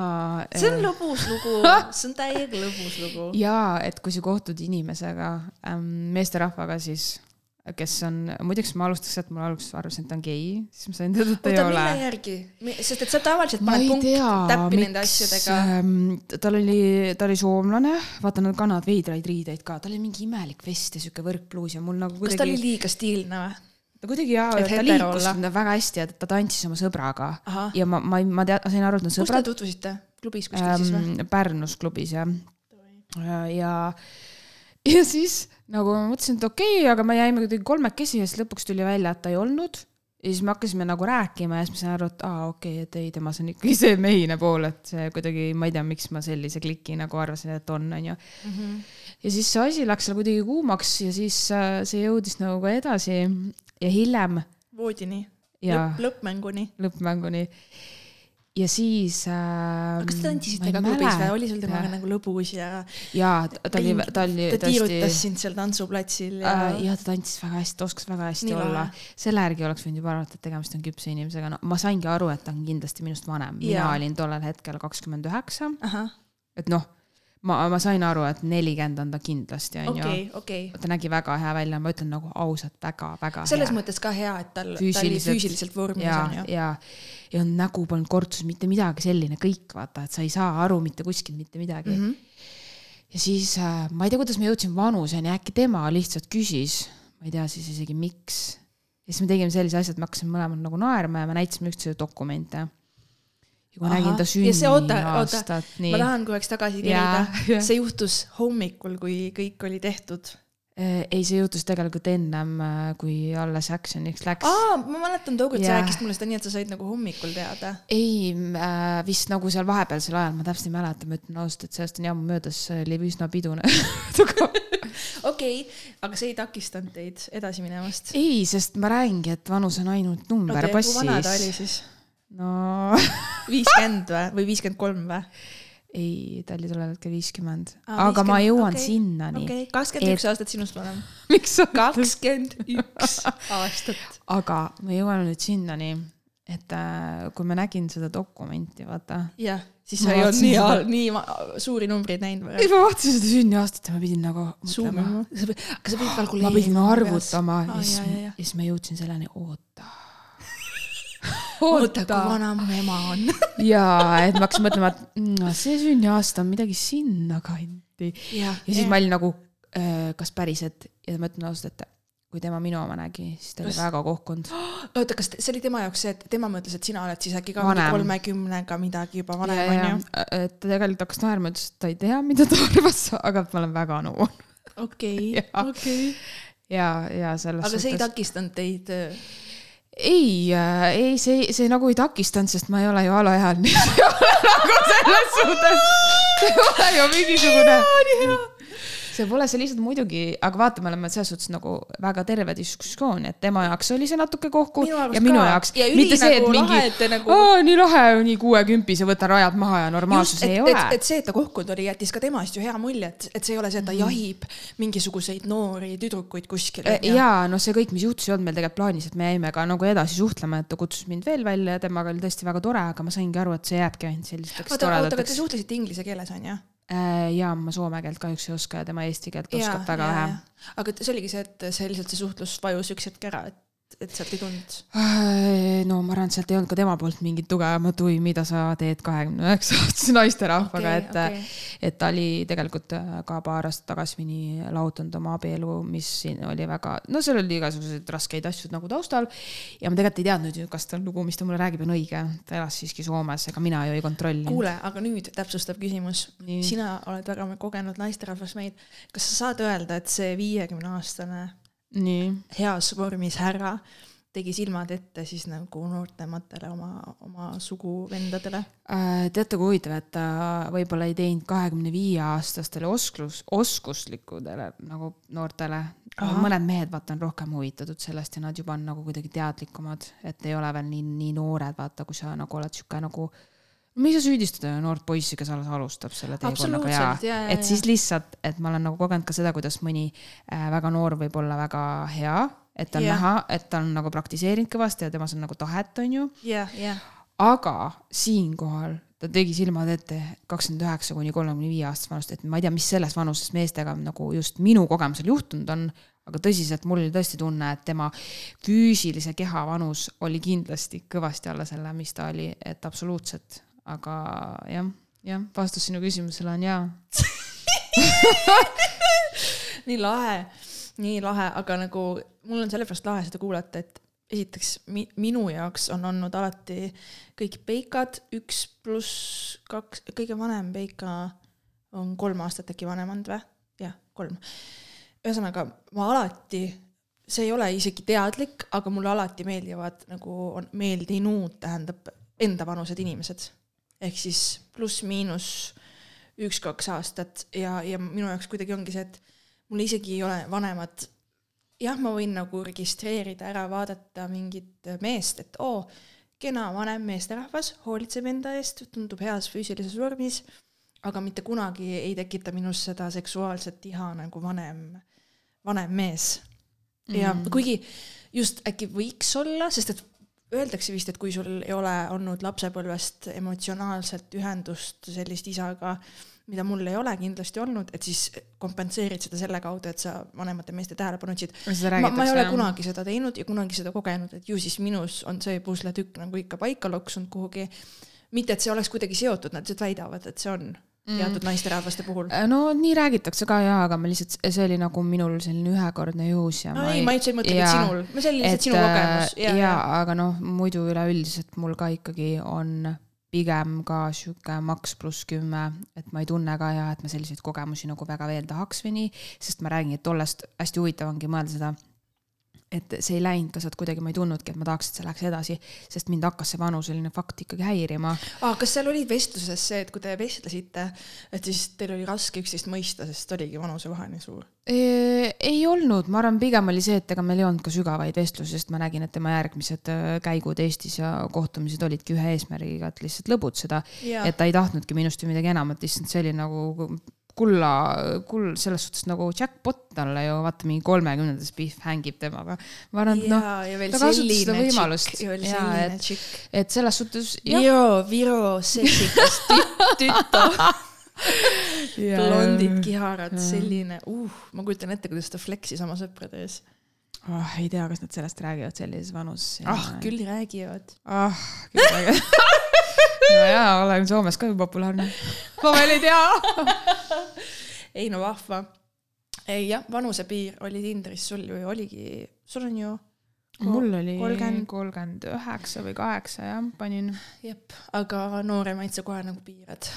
aa, see on lõbus lugu, see on täiega lõbus lugu. jaa, et kui sa kohtud inimesega ähm,, meesterahvaga siis, kes on, muideks ma alustaks, et ma alguses arvasin, et ta on gei, siis ma sain teada, et ta ei ole mille. järgi? sest et sa tavaliselt paned ei punkt tea, täppi nende asjadega. ähm, tal oli, ta oli soomlane, vaata nad kannavad veidraid riideid ka, tal oli mingi imelik vest ja siuke võrkpluus ja mul nagu kas ta oli kuidagi, liiga stiilne või? ta kuidagi jaa, et ta liikus olla? väga hästi ja ta tantsis oma sõbraga ahah, ja ma, ma, ma tead-, sain aru, et nad kus te sõbrad tutvusite? klubis kuskil siis või? ähm, Pärnus klubis jah. ja, ja siis nagu ma mõtlesin, et okei okay,, aga me jäime kuidagi kolmekesi ja siis lõpuks tuli välja, et ta ei olnud. ja siis me hakkasime nagu rääkima ja siis ma sain aru, et aa, okei okay,, et ei, temas on ikkagi see mehine pool, et see kuidagi, ma ei tea, miks ma sellise kliki nagu arvasin, et on, onju. Mhm. ja siis see asi läks seal kuidagi kuumaks ja siis äh, see jõudis nagu ka edasi ja hiljem voodini, ja lõpp, lõppmänguni. lõppmänguni. Ja siis äh,. kas te tantsisite ka klubis või oli sul temaga nagu lõbus ja jaa, ta oli, ta oli ta tiirutas tõesti. sind seal tantsuplatsil ja Äh, ja ta tantsis väga hästi, ta oskas väga hästi Nii olla selle järgi oleks võinud juba arvata, et tegemist on küpse inimesega, no ma saingi aru, et ta on kindlasti minust vanem, mina Jaa. olin tollel hetkel kakskümmend üheksa, et noh, ma, ma sain aru, et nelikümmend on ta kindlasti, onju. okei, okei. ta nägi väga hea välja, ma ütlen nagu ausalt väga,, väga-väga selles hea. mõttes ka hea, et tal, ta oli Füüsiliselt- vormis ja on, ju. ja, ja nägu polnud kortsus mitte midagi selline, kõik vaata, et sa ei saa aru mitte kuskilt mitte midagi mm. -hmm. ja siis äh, ma ei tea, kuidas ma jõudsin vanuseni, äkki tema lihtsalt küsis, ma ei tea siis isegi miks. ja siis me tegime sellise asja, et me hakkasime mõlemad nagu naerma ja me näitasime üksteisele dokumente. Ja kui ma nägin ta sünniaastat, ma nii. tahan korraks tagasi kerida jah.. see juhtus hommikul, kui kõik oli tehtud. Äh, ei, see juhtus tegelikult ennem, kui alles action'iks läks. aa, ma mäletan, Togut, sa Jah. rääkisid mulle seda nii, et sa said nagu hommikul teada. ei äh,, vist nagu seal vahepealsel ajal, ma täpselt ei mäleta, ma ütlen ausalt, et sellest on jammu möödas, see oli üsna pidune. okei, aga see ei takistanud teid edasi minemast. ei, sest ma räägingi, et vanus on ainult number okei, kui vana ta oli passis. siis? no viiskümmend või, või viiskümmend kolm või? ei, ta oli tollel hetkel viiskümmend, aga ma 50, jõuan okei, sinnani. okei, kakskümmend üks aastat sinust vanem. miks sa kakskümmend üks aastat. aga ma jõuan nüüd sinnani, et äh, kui ma nägin seda dokumenti, vaata. jah, siis Ma sa ei olnud nii seda-, nii ma- suuri numbreid näinud või? ei, ma vaatasin seda sünniaastat ja ma pidin nagu mõtlema. aga sa pidid ma kalkuleerima. pidin arvutama ja Aa, siis ja siis ma jõudsin selleni, oota. oota, kui vana mu ema on. jaa, et ma hakkasin mõtlema, et mm, see sünniaasta on midagi sinnakanti. ja ja siis ma olin nagu, kas päriselt ja ma ütlen ausalt, et kui tema minu oma nägi, siis ta oli Kas- väga kohkunud. oota, kas see oli tema jaoks see, et tema mõtles, et sina oled siis äkki ka kolmekümnega midagi juba vanem ja, ja onju?, et ta tegelikult hakkas naerma, ütles, et ta ei tea, mida ta arvas, aga ma olen väga noor. okei, okei. ja, ja selles aga see ei takistanud teid. ei, ei, see, see nagu ei takistanud, sest ma ei ole ju alaealine. nagu selles suhtes, see ei ole ju mingisugune. See pole see lihtsalt muidugi, aga vaata, me oleme selles suhtes nagu väga terve diskussioon, et tema jaoks oli see natuke kohku Minu ja minu ka. jaoks. Ja nagu lahe, et nagu- aa, nii lahe, nii kuuekümpis ja võtan rajad maha ja normaalsus ei, et, ole et see, et ta kohkunud oli, jättis ka temast ju hea mulje, et, et see ei ole see, et Mhm. ta jahib mingisuguseid noori tüdrukuid kuskil. ja noh, see kõik, mis juhtus, ei olnud meil tegelikult plaanis, et me jäime ka nagu edasi suhtlema, et ta kutsus mind veel välja ja temaga oli tõesti väga tore, aga ma saingi aru, et see jääbki ainult sellisteks oota, oota, aga te toredateks. suhtlesite inglise keeles onju? Ja ma soome keelt kahjuks ei oska ja tema eesti keelt oskab väga vähe. aga see oligi see, et see lihtsalt see suhtlus vajus üks hetk ära, et et sealt ei tulnud? Äh, no ma arvan, et sealt ei olnud ka tema poolt mingit tugevamat huvi, mida sa teed kahekümne üheksa aastase naisterahvaga, et okay. et ta oli tegelikult äh, ka paar aastat tagasi nii lahutanud oma abielu, mis siin oli väga, no seal oli igasuguseid raskeid asju nagu taustal. ja ma tegelikult ei teadnud ju, kas tal lugu, mis ta mulle räägib, on õige. ta elas siiski Soomes, ega mina ju ei kontrolli. kuule, aga nüüd täpsustav küsimus. Sina oled väga kogenud naisterahvas meid. kas sa saad öelda, et see viiekümne aastane heas vormis härra tegi silmad ette siis nagu noortematele oma, oma suguvendadele? Äh, teate, kui huvitav, et ta võib-olla ei teinud kahekümne viie aastastele oskus, oskuslikudele nagu noortele. Mõned mehed, vaata, on rohkem huvitatud sellest ja nad juba on nagu kuidagi teadlikumad, et ei ole veel nii, nii noored, vaata, kui sa nagu oled sihuke nagu me ei saa süüdistada noort poissi, kes alles alustab selle teekonnaga ja jaa, jaa, et siis lihtsalt, et ma olen nagu kogenud ka seda, kuidas mõni äh, väga noor võib olla väga hea, et on Jah. näha, et ta on nagu praktiseerinud kõvasti ja temas on nagu tahet, on ju jah, jah. aga siinkohal ta tegi silmad ette kakskümmend üheksa kuni kolmekümne viie aastast vanust, et ma ei tea, mis selles vanuses meestega nagu just minu kogemusel juhtunud on, aga tõsiselt, mul oli tõesti tunne, et tema füüsilise keha vanus oli kindlasti kõvasti alla selle, mis ta oli, et absoluutselt, aga jah, jah, vastus sinu küsimusele on jaa. nii lahe, nii lahe, aga nagu mul on sellepärast lahe seda kuulata, et esiteks mi, minu jaoks on olnud alati kõik peikad üks pluss kaks, kõige vanem peika on kolm aastat äkki vanem olnud või? jah, kolm. ühesõnaga, ma alati, see ei ole isegi teadlik, aga mulle alati meeldivad nagu on meeldinud, tähendab endavanused inimesed. Ehk siis pluss-miinus üks-kaks aastat ja, ja minu jaoks kuidagi ongi see, et mul isegi ei ole vanemat, jah, ma võin nagu registreerida ära, vaadata mingit meest, et oo, kena vanem meesterahvas, hoolitseb enda eest, tundub heas füüsilises vormis, aga mitte kunagi ei tekita minus seda seksuaalset iha nagu vanem, vanem mees. ja mm. kuigi just äkki võiks olla, sest et öeldakse vist, et kui sul ei ole olnud lapsepõlvest emotsionaalset ühendust sellist isaga, mida mul ei ole kindlasti olnud, et siis kompenseerid seda selle kaudu, et sa vanemate meeste tähelepanu otsid. ma, ma ei ole kunagi seda teinud ja kunagi seda kogenud, et ju siis minus on see pusletükk nagu ikka paika loksunud kuhugi. mitte, et see oleks kuidagi seotud, nad lihtsalt väidavad, et see on teatud naisterahvaste puhul. Äh, no nii räägitakse ka jaa, aga ma lihtsalt, see oli nagu minul selline ühekordne juhus ja no ei, ma üldse ei mõtle, et sinul, see oli lihtsalt sinu kogemus. ja, ja, aga noh, muidu üleüldiselt mul ka ikkagi on pigem ka sihuke maks pluss kümme, et ma ei tunne ka ja et ma selliseid kogemusi nagu väga veel tahaks või nii, sest ma räägin, et tollest hästi huvitav ongi mõelda seda, et see ei läinud ka sealt kuidagi, ma ei tundnudki, et ma tahaks, et see läheks edasi, sest mind hakkas see vanuseline fakt ikkagi häirima aa, kas seal oli vestluses see, et kui te vestlesite, et siis teil oli raske üksteist mõista, sest oligi vanusevahe nii suur? ei olnud, ma arvan, pigem oli see, et ega meil ei olnud ka sügavaid vestlusi, sest ma nägin, et tema järgmised äh, käigud Eestis ja kohtumised olidki ühe eesmärgiga, et lihtsalt lõbutseda. Et ta ei tahtnudki minust ju midagi enamat, issand, see oli nagu kulla, kull, selles suhtes nagu jackpot talle ju, vaata mingi kolmekümnendas Pihv hängib temaga. ma arvan, et noh, ta kasutas seda võimalust. ja et- et selles suhtes Viro, Viro seksikas tüt- tüto, blondid kiharad, selline, uh, ma kujutan ette, kuidas ta flex'is oma sõprade ees. oh, ei tea, kas nad sellest räägivad sellises vanuses. ah, küll räägivad. ah, küll räägivad. no jaa, olen Soomes ka ju populaarne. ma veel ei tea. ei no vahva. ei jah, vanusepiir oli Tinderis sul ju oligi, sul on ju mul oli kolmkümmend, kolmkümmend üheksa või kaheksa jah, panin. jep, aga nooremaid sa kohe nagu piirad.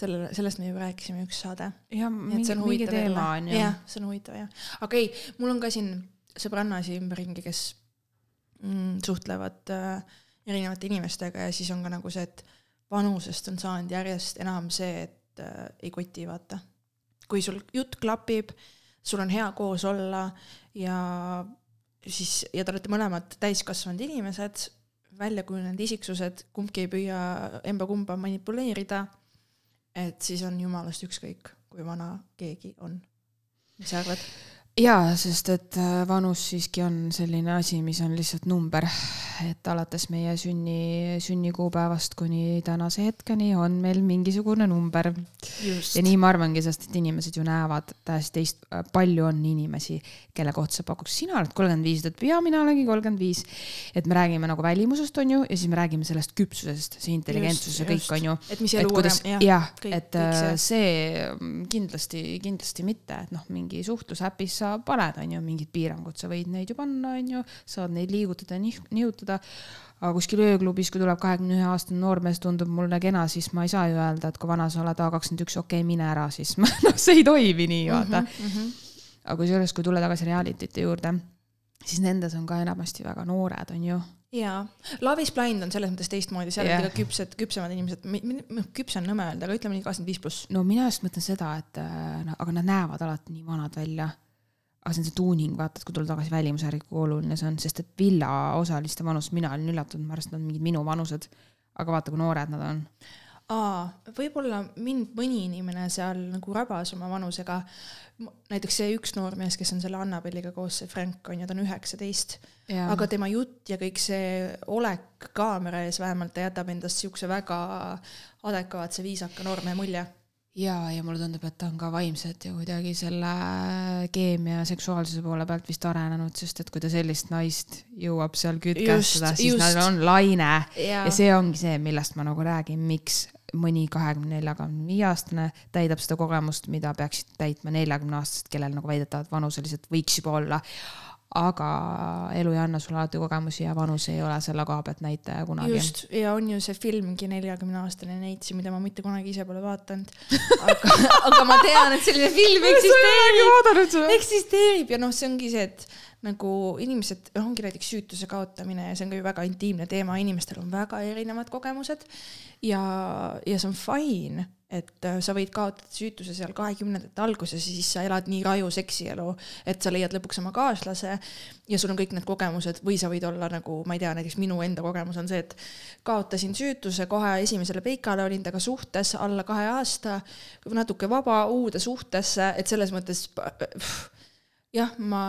selle, sellest me juba rääkisime üks saade. jah, mingi, see on mingi teema on ju. jah, see on huvitav jah. aga ei, mul on ka siin sõbrannasi ümberringi, kes mm, suhtlevad äh, erinevate inimestega ja siis on ka nagu see, et vanusest on saanud järjest enam see, et äh, ei koti, vaata. kui sul jutt klapib, sul on hea koos olla ja siis, ja te olete mõlemad täiskasvanud inimesed, väljakujunenud isiksused, kumbki ei püüa emba-kumba manipuleerida, et siis on jumalast ükskõik, kui vana keegi on. mis sa arvad? jaa, sest et äh, vanus siiski on selline asi, mis on lihtsalt number et alates meie sünni, sünnikuupäevast kuni tänase hetkeni on meil mingisugune number. ja nii ma arvangi, sest et inimesed ju näevad täiesti teist, palju on inimesi, kelle kohta sa pakuks, sina oled kolmkümmend viis, ta ütleb ja mina olengi kolmkümmend viis. et me räägime nagu välimusest, on ju, ja siis me räägime sellest küpsusest, see intelligentsus ja kõik, on ju. et mis elukogemus, jah ja,, et kõik see, see kindlasti, kindlasti mitte, et noh, mingi suhtlusäpis sa paned, on ju, mingid piirangud, sa võid neid ju panna, on ju, saad neid liigutada, nihutada. aga kuskil ööklubis, kui tuleb kahekümne ühe aastane noormees, tundub mulle kena, siis ma ei saa ju öelda, et kui vana sa oled, A kakskümmend üks, okei okay,, mine ära siis noh, see ei toimi nii, vaata mm. -hmm. aga kusjuures, kui tulla tagasi realitite juurde, siis nendes on ka enamasti väga noored, on ju jaa, Love is blind on selles mõttes teistmoodi, seal yeah. on ka küpsed, küpsemad inimesed, noh, küps on nõme öelda, aga ütleme nii kakskümmend viis pluss. no mina just mõtlen seda, et no, aga nad näevad alati nii vanad välja aga see on see tuuning, vaata, et kui tulla tagasi välimuse järgi, kui oluline see on, sest et villa osaliste vanus, mina olin üllatunud, ma arvasin, et nad on mingid minu vanused. aga vaata, kui noored nad on. aa, võib-olla mind mõni inimene seal nagu rabas oma vanusega. näiteks see üks noormees, kes on selle Annabeliga koos, see Frank on ju, ta on üheksateist. aga tema jutt ja kõik see olek kaamera ees vähemalt, ta jätab endast siukse väga adekvaatse, viisaka noormehe mulje ja, ja mulle tundub, et ta on ka vaimselt ja kuidagi selle keemia seksuaalsuse poole pealt vist arenenud, sest et kui ta sellist naist jõuab seal kütkestada, siis just. neil on laine ja. ja see ongi see, millest ma nagu räägin, miks mõni kahekümne nelja, kahekümne viie aastane täidab seda kogemust, mida peaksid täitma neljakümne aastased, kellel nagu väidetavalt vanuseliselt võiks juba olla aga elu ei anna sulle alati kogemusi ja vanus ei ole selle koha pealt näitaja kunagi. just, ja on ju see filmgi Neljakümne aastane neitsi, mida ma mitte kunagi ise pole vaadanud. aga, aga ma tean, et selline film eksisteerib, eksisteerib ja noh, see ongi see, et nagu inimesed, noh, ongi näiteks süütuse kaotamine ja see on ka ju väga intiimne teema, inimestel on väga erinevad kogemused ja, ja see on fine et äh, sa võid kaotada süütuse seal kahekümnendate alguses ja siis sa elad nii raju seksielu, et sa leiad lõpuks oma kaaslase ja sul on kõik need kogemused või sa võid olla nagu, ma ei tea, näiteks minu enda kogemus on see, et kaotasin süütuse kohe esimesele peikale, olin temaga suhtes alla kahe aasta, natuke vaba, uude suhtesse, et selles mõttes pff, jah, ma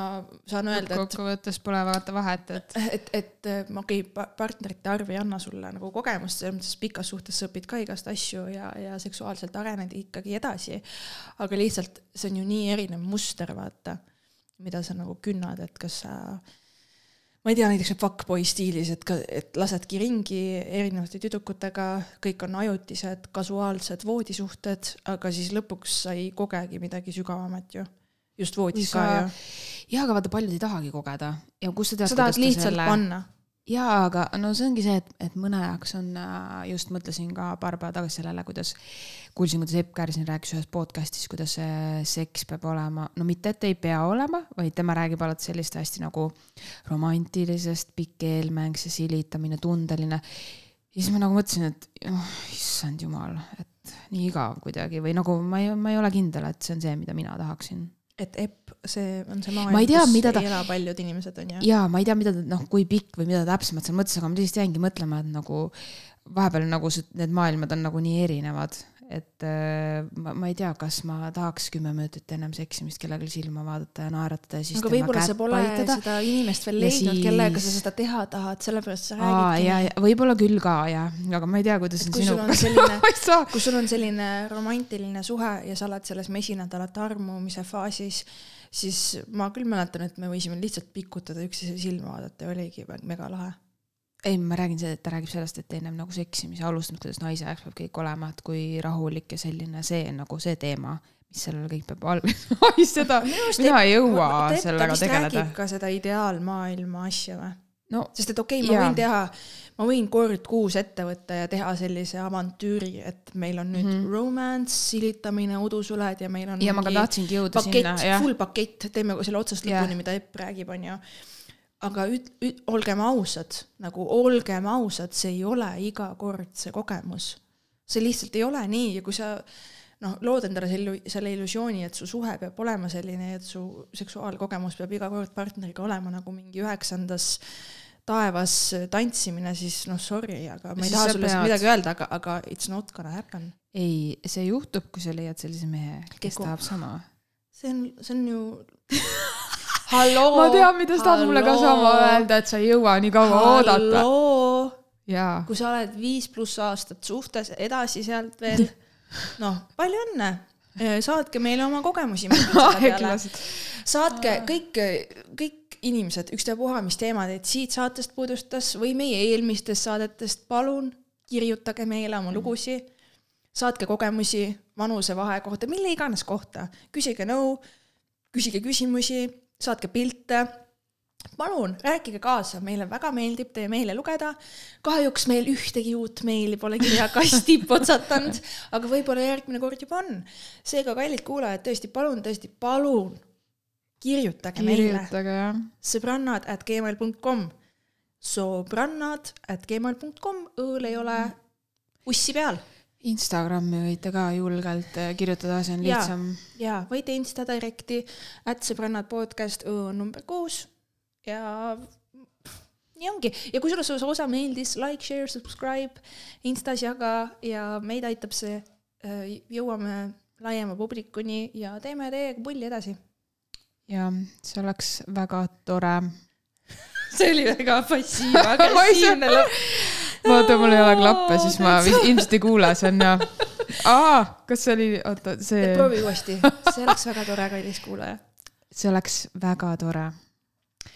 saan öelda, et kokkuvõttes pole vaata vahet, et et, et okei okay,, partnerite arv ei anna sulle nagu kogemust, selles mõttes pikas suhtes sa õpid ka igast asju ja, ja seksuaalselt arened ikkagi edasi. aga lihtsalt see on ju nii erinev muster, vaata, mida sa nagu künnad, et kas sa ma ei tea, näiteks fuckboy stiilis, et ka, et lasedki ringi erinevate tüdrukutega, kõik on ajutised, kasuaalsed voodisuhted, aga siis lõpuks sa ei kogegi midagi sügavamat ju just voodis ka ju. jaa, aga vaata, paljud ei tahagi kogeda ja kus sa tead. sa tahad lihtsalt selle... panna. jaa, aga no see ongi see, et, et mõne jaoks on, äh, just mõtlesin ka paar päeva tagasi sellele, kuidas kuulsin, kuidas Epp Kärsin rääkis ühes podcast'is, kuidas seks peab olema, no mitte, et ei pea olema, vaid tema räägib alati sellist hästi nagu romantilisest, pikk eelmäng, see silitamine, tundeline. ja siis ma nagu mõtlesin, et oh, issand jumal, et nii igav kuidagi või nagu ma ei, ma ei ole kindel, et see on see, mida mina tahaksin et epp, see on see maailm, kus mida ta... ei ela paljud inimesed, on ju. jaa, ma ei tea, mida ta, noh, kui pikk või mida täpsemalt seal mõtles, aga ma lihtsalt jäingi mõtlema, et nagu vahepeal nagu need maailmad on nagu nii erinevad et äh, ma, ma ei tea, kas ma tahaks kümme minutit ennem seksimist kellelegi silma vaadata ja naeratada ja siis aga võib-olla sa pole paitada. seda inimest veel leidnud siis..., kellega sa seda teha tahad, sellepärast sa räägidki. võib-olla küll ka jah, aga ma ei tea, kuidas on sinuga. kui sul on selline romantiline suhe ja sa oled selles mesinädalate armumise faasis, siis ma küll mäletan, et me võisime lihtsalt pikutada üksteise silma vaadata ja oligi mega lahe ei, ma räägin seda, et ta räägib sellest, et ennem nagu seksimise alustamist, kuidas naise jaoks peab kõik olema, et kui rahulik ja selline see nagu see teema, mis sellele kõik peab all- seda, mina ei jõua sellega tegeleda. ka seda ideaalmaailma asja või? no sest et okei okay,, ma jaa. võin teha, ma võin kord kuus ette võtta ja teha sellise avantüüri, et meil on nüüd mm -hmm. romance, silitamine, udusuled ja meil on. ja ma ka tahtsingi jõuda pakett, sinna. full pakett, teeme selle otsast lõpuni, mida Epp räägib, onju aga üt-, üt-, olgem ausad, nagu olgem ausad, see ei ole iga kord see kogemus. see lihtsalt ei ole nii ja kui sa noh, lood endale selle, selle illusiooni, et su suhe peab olema selline, et su seksuaalkogemus peab iga kord partneriga olema nagu mingi üheksandas taevas tantsimine, siis noh, sorry, aga ma ei taha sulle pead... midagi öelda, aga, aga it's not gonna happen. ei, see juhtub, kui sa leiad sellise mehe, kes Kuku. tahab sama. see on, see on ju. ma tean, mida sa tahad mulle ka sama öelda, et sa ei jõua nii kaua oodata. jaa, kui sa oled viis pluss aastat suhtes, edasi sealt veel, noh, palju õnne. saatke meile oma kogemusi. saatke kõik, kõik inimesed, ükstapuha, mis teemad teid siit saatest puudustas või meie eelmistest saadetest, palun kirjutage meile oma lugusid. saatke kogemusi vanusevahe kohta, mille iganes kohta, küsige nõu, küsige küsimusi, saatke pilte. palun rääkige kaasa, meile väga meeldib teie meile lugeda. kahjuks meil ühtegi uut meili pole kirjakasti potsatanud, aga võib-olla järgmine kord juba on. seega, kallid kuulajad, tõesti palun, tõesti palun kirjutage meile kirjutage jah. sõbrannad at gmail.com, sõbrannad at gmail.com, õõl ei ole ussi peal Instagrami võite ka julgelt äh, kirjutada, see on lihtsam. ja võite Insta direct'i, at sõbrannad podcast, number kuus ja nii ongi ja kusjuures see osa meeldis, like, share, subscribe, Instas jaga ja meid aitab see, jõuame laiema publikuni ja teeme teiega pulli edasi. ja see oleks väga tore. see oli väga passiiv-agressiivne lõpp. vaata, mul ei ole klappe, siis ma ilmselt ei kuule, see on ja. aa, kas see oli, oota, see, proovi uuesti, see oleks väga tore, kallis kuulaja. see oleks väga tore.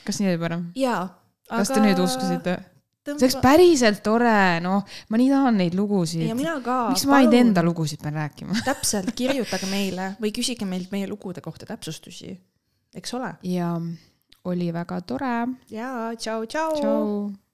kas nii oli parem? jaa. kas te nüüd uskusite? see oleks päriselt tore, noh, ma nii tahan neid lugusid ja. mina ka. miks ma ainult enda lugusid pean rääkima? täpselt, kirjutage meile või küsige meilt meie lugude kohta täpsustusi, eks ole. ja oli väga tore. tšau, tšau, tšau.. tšau.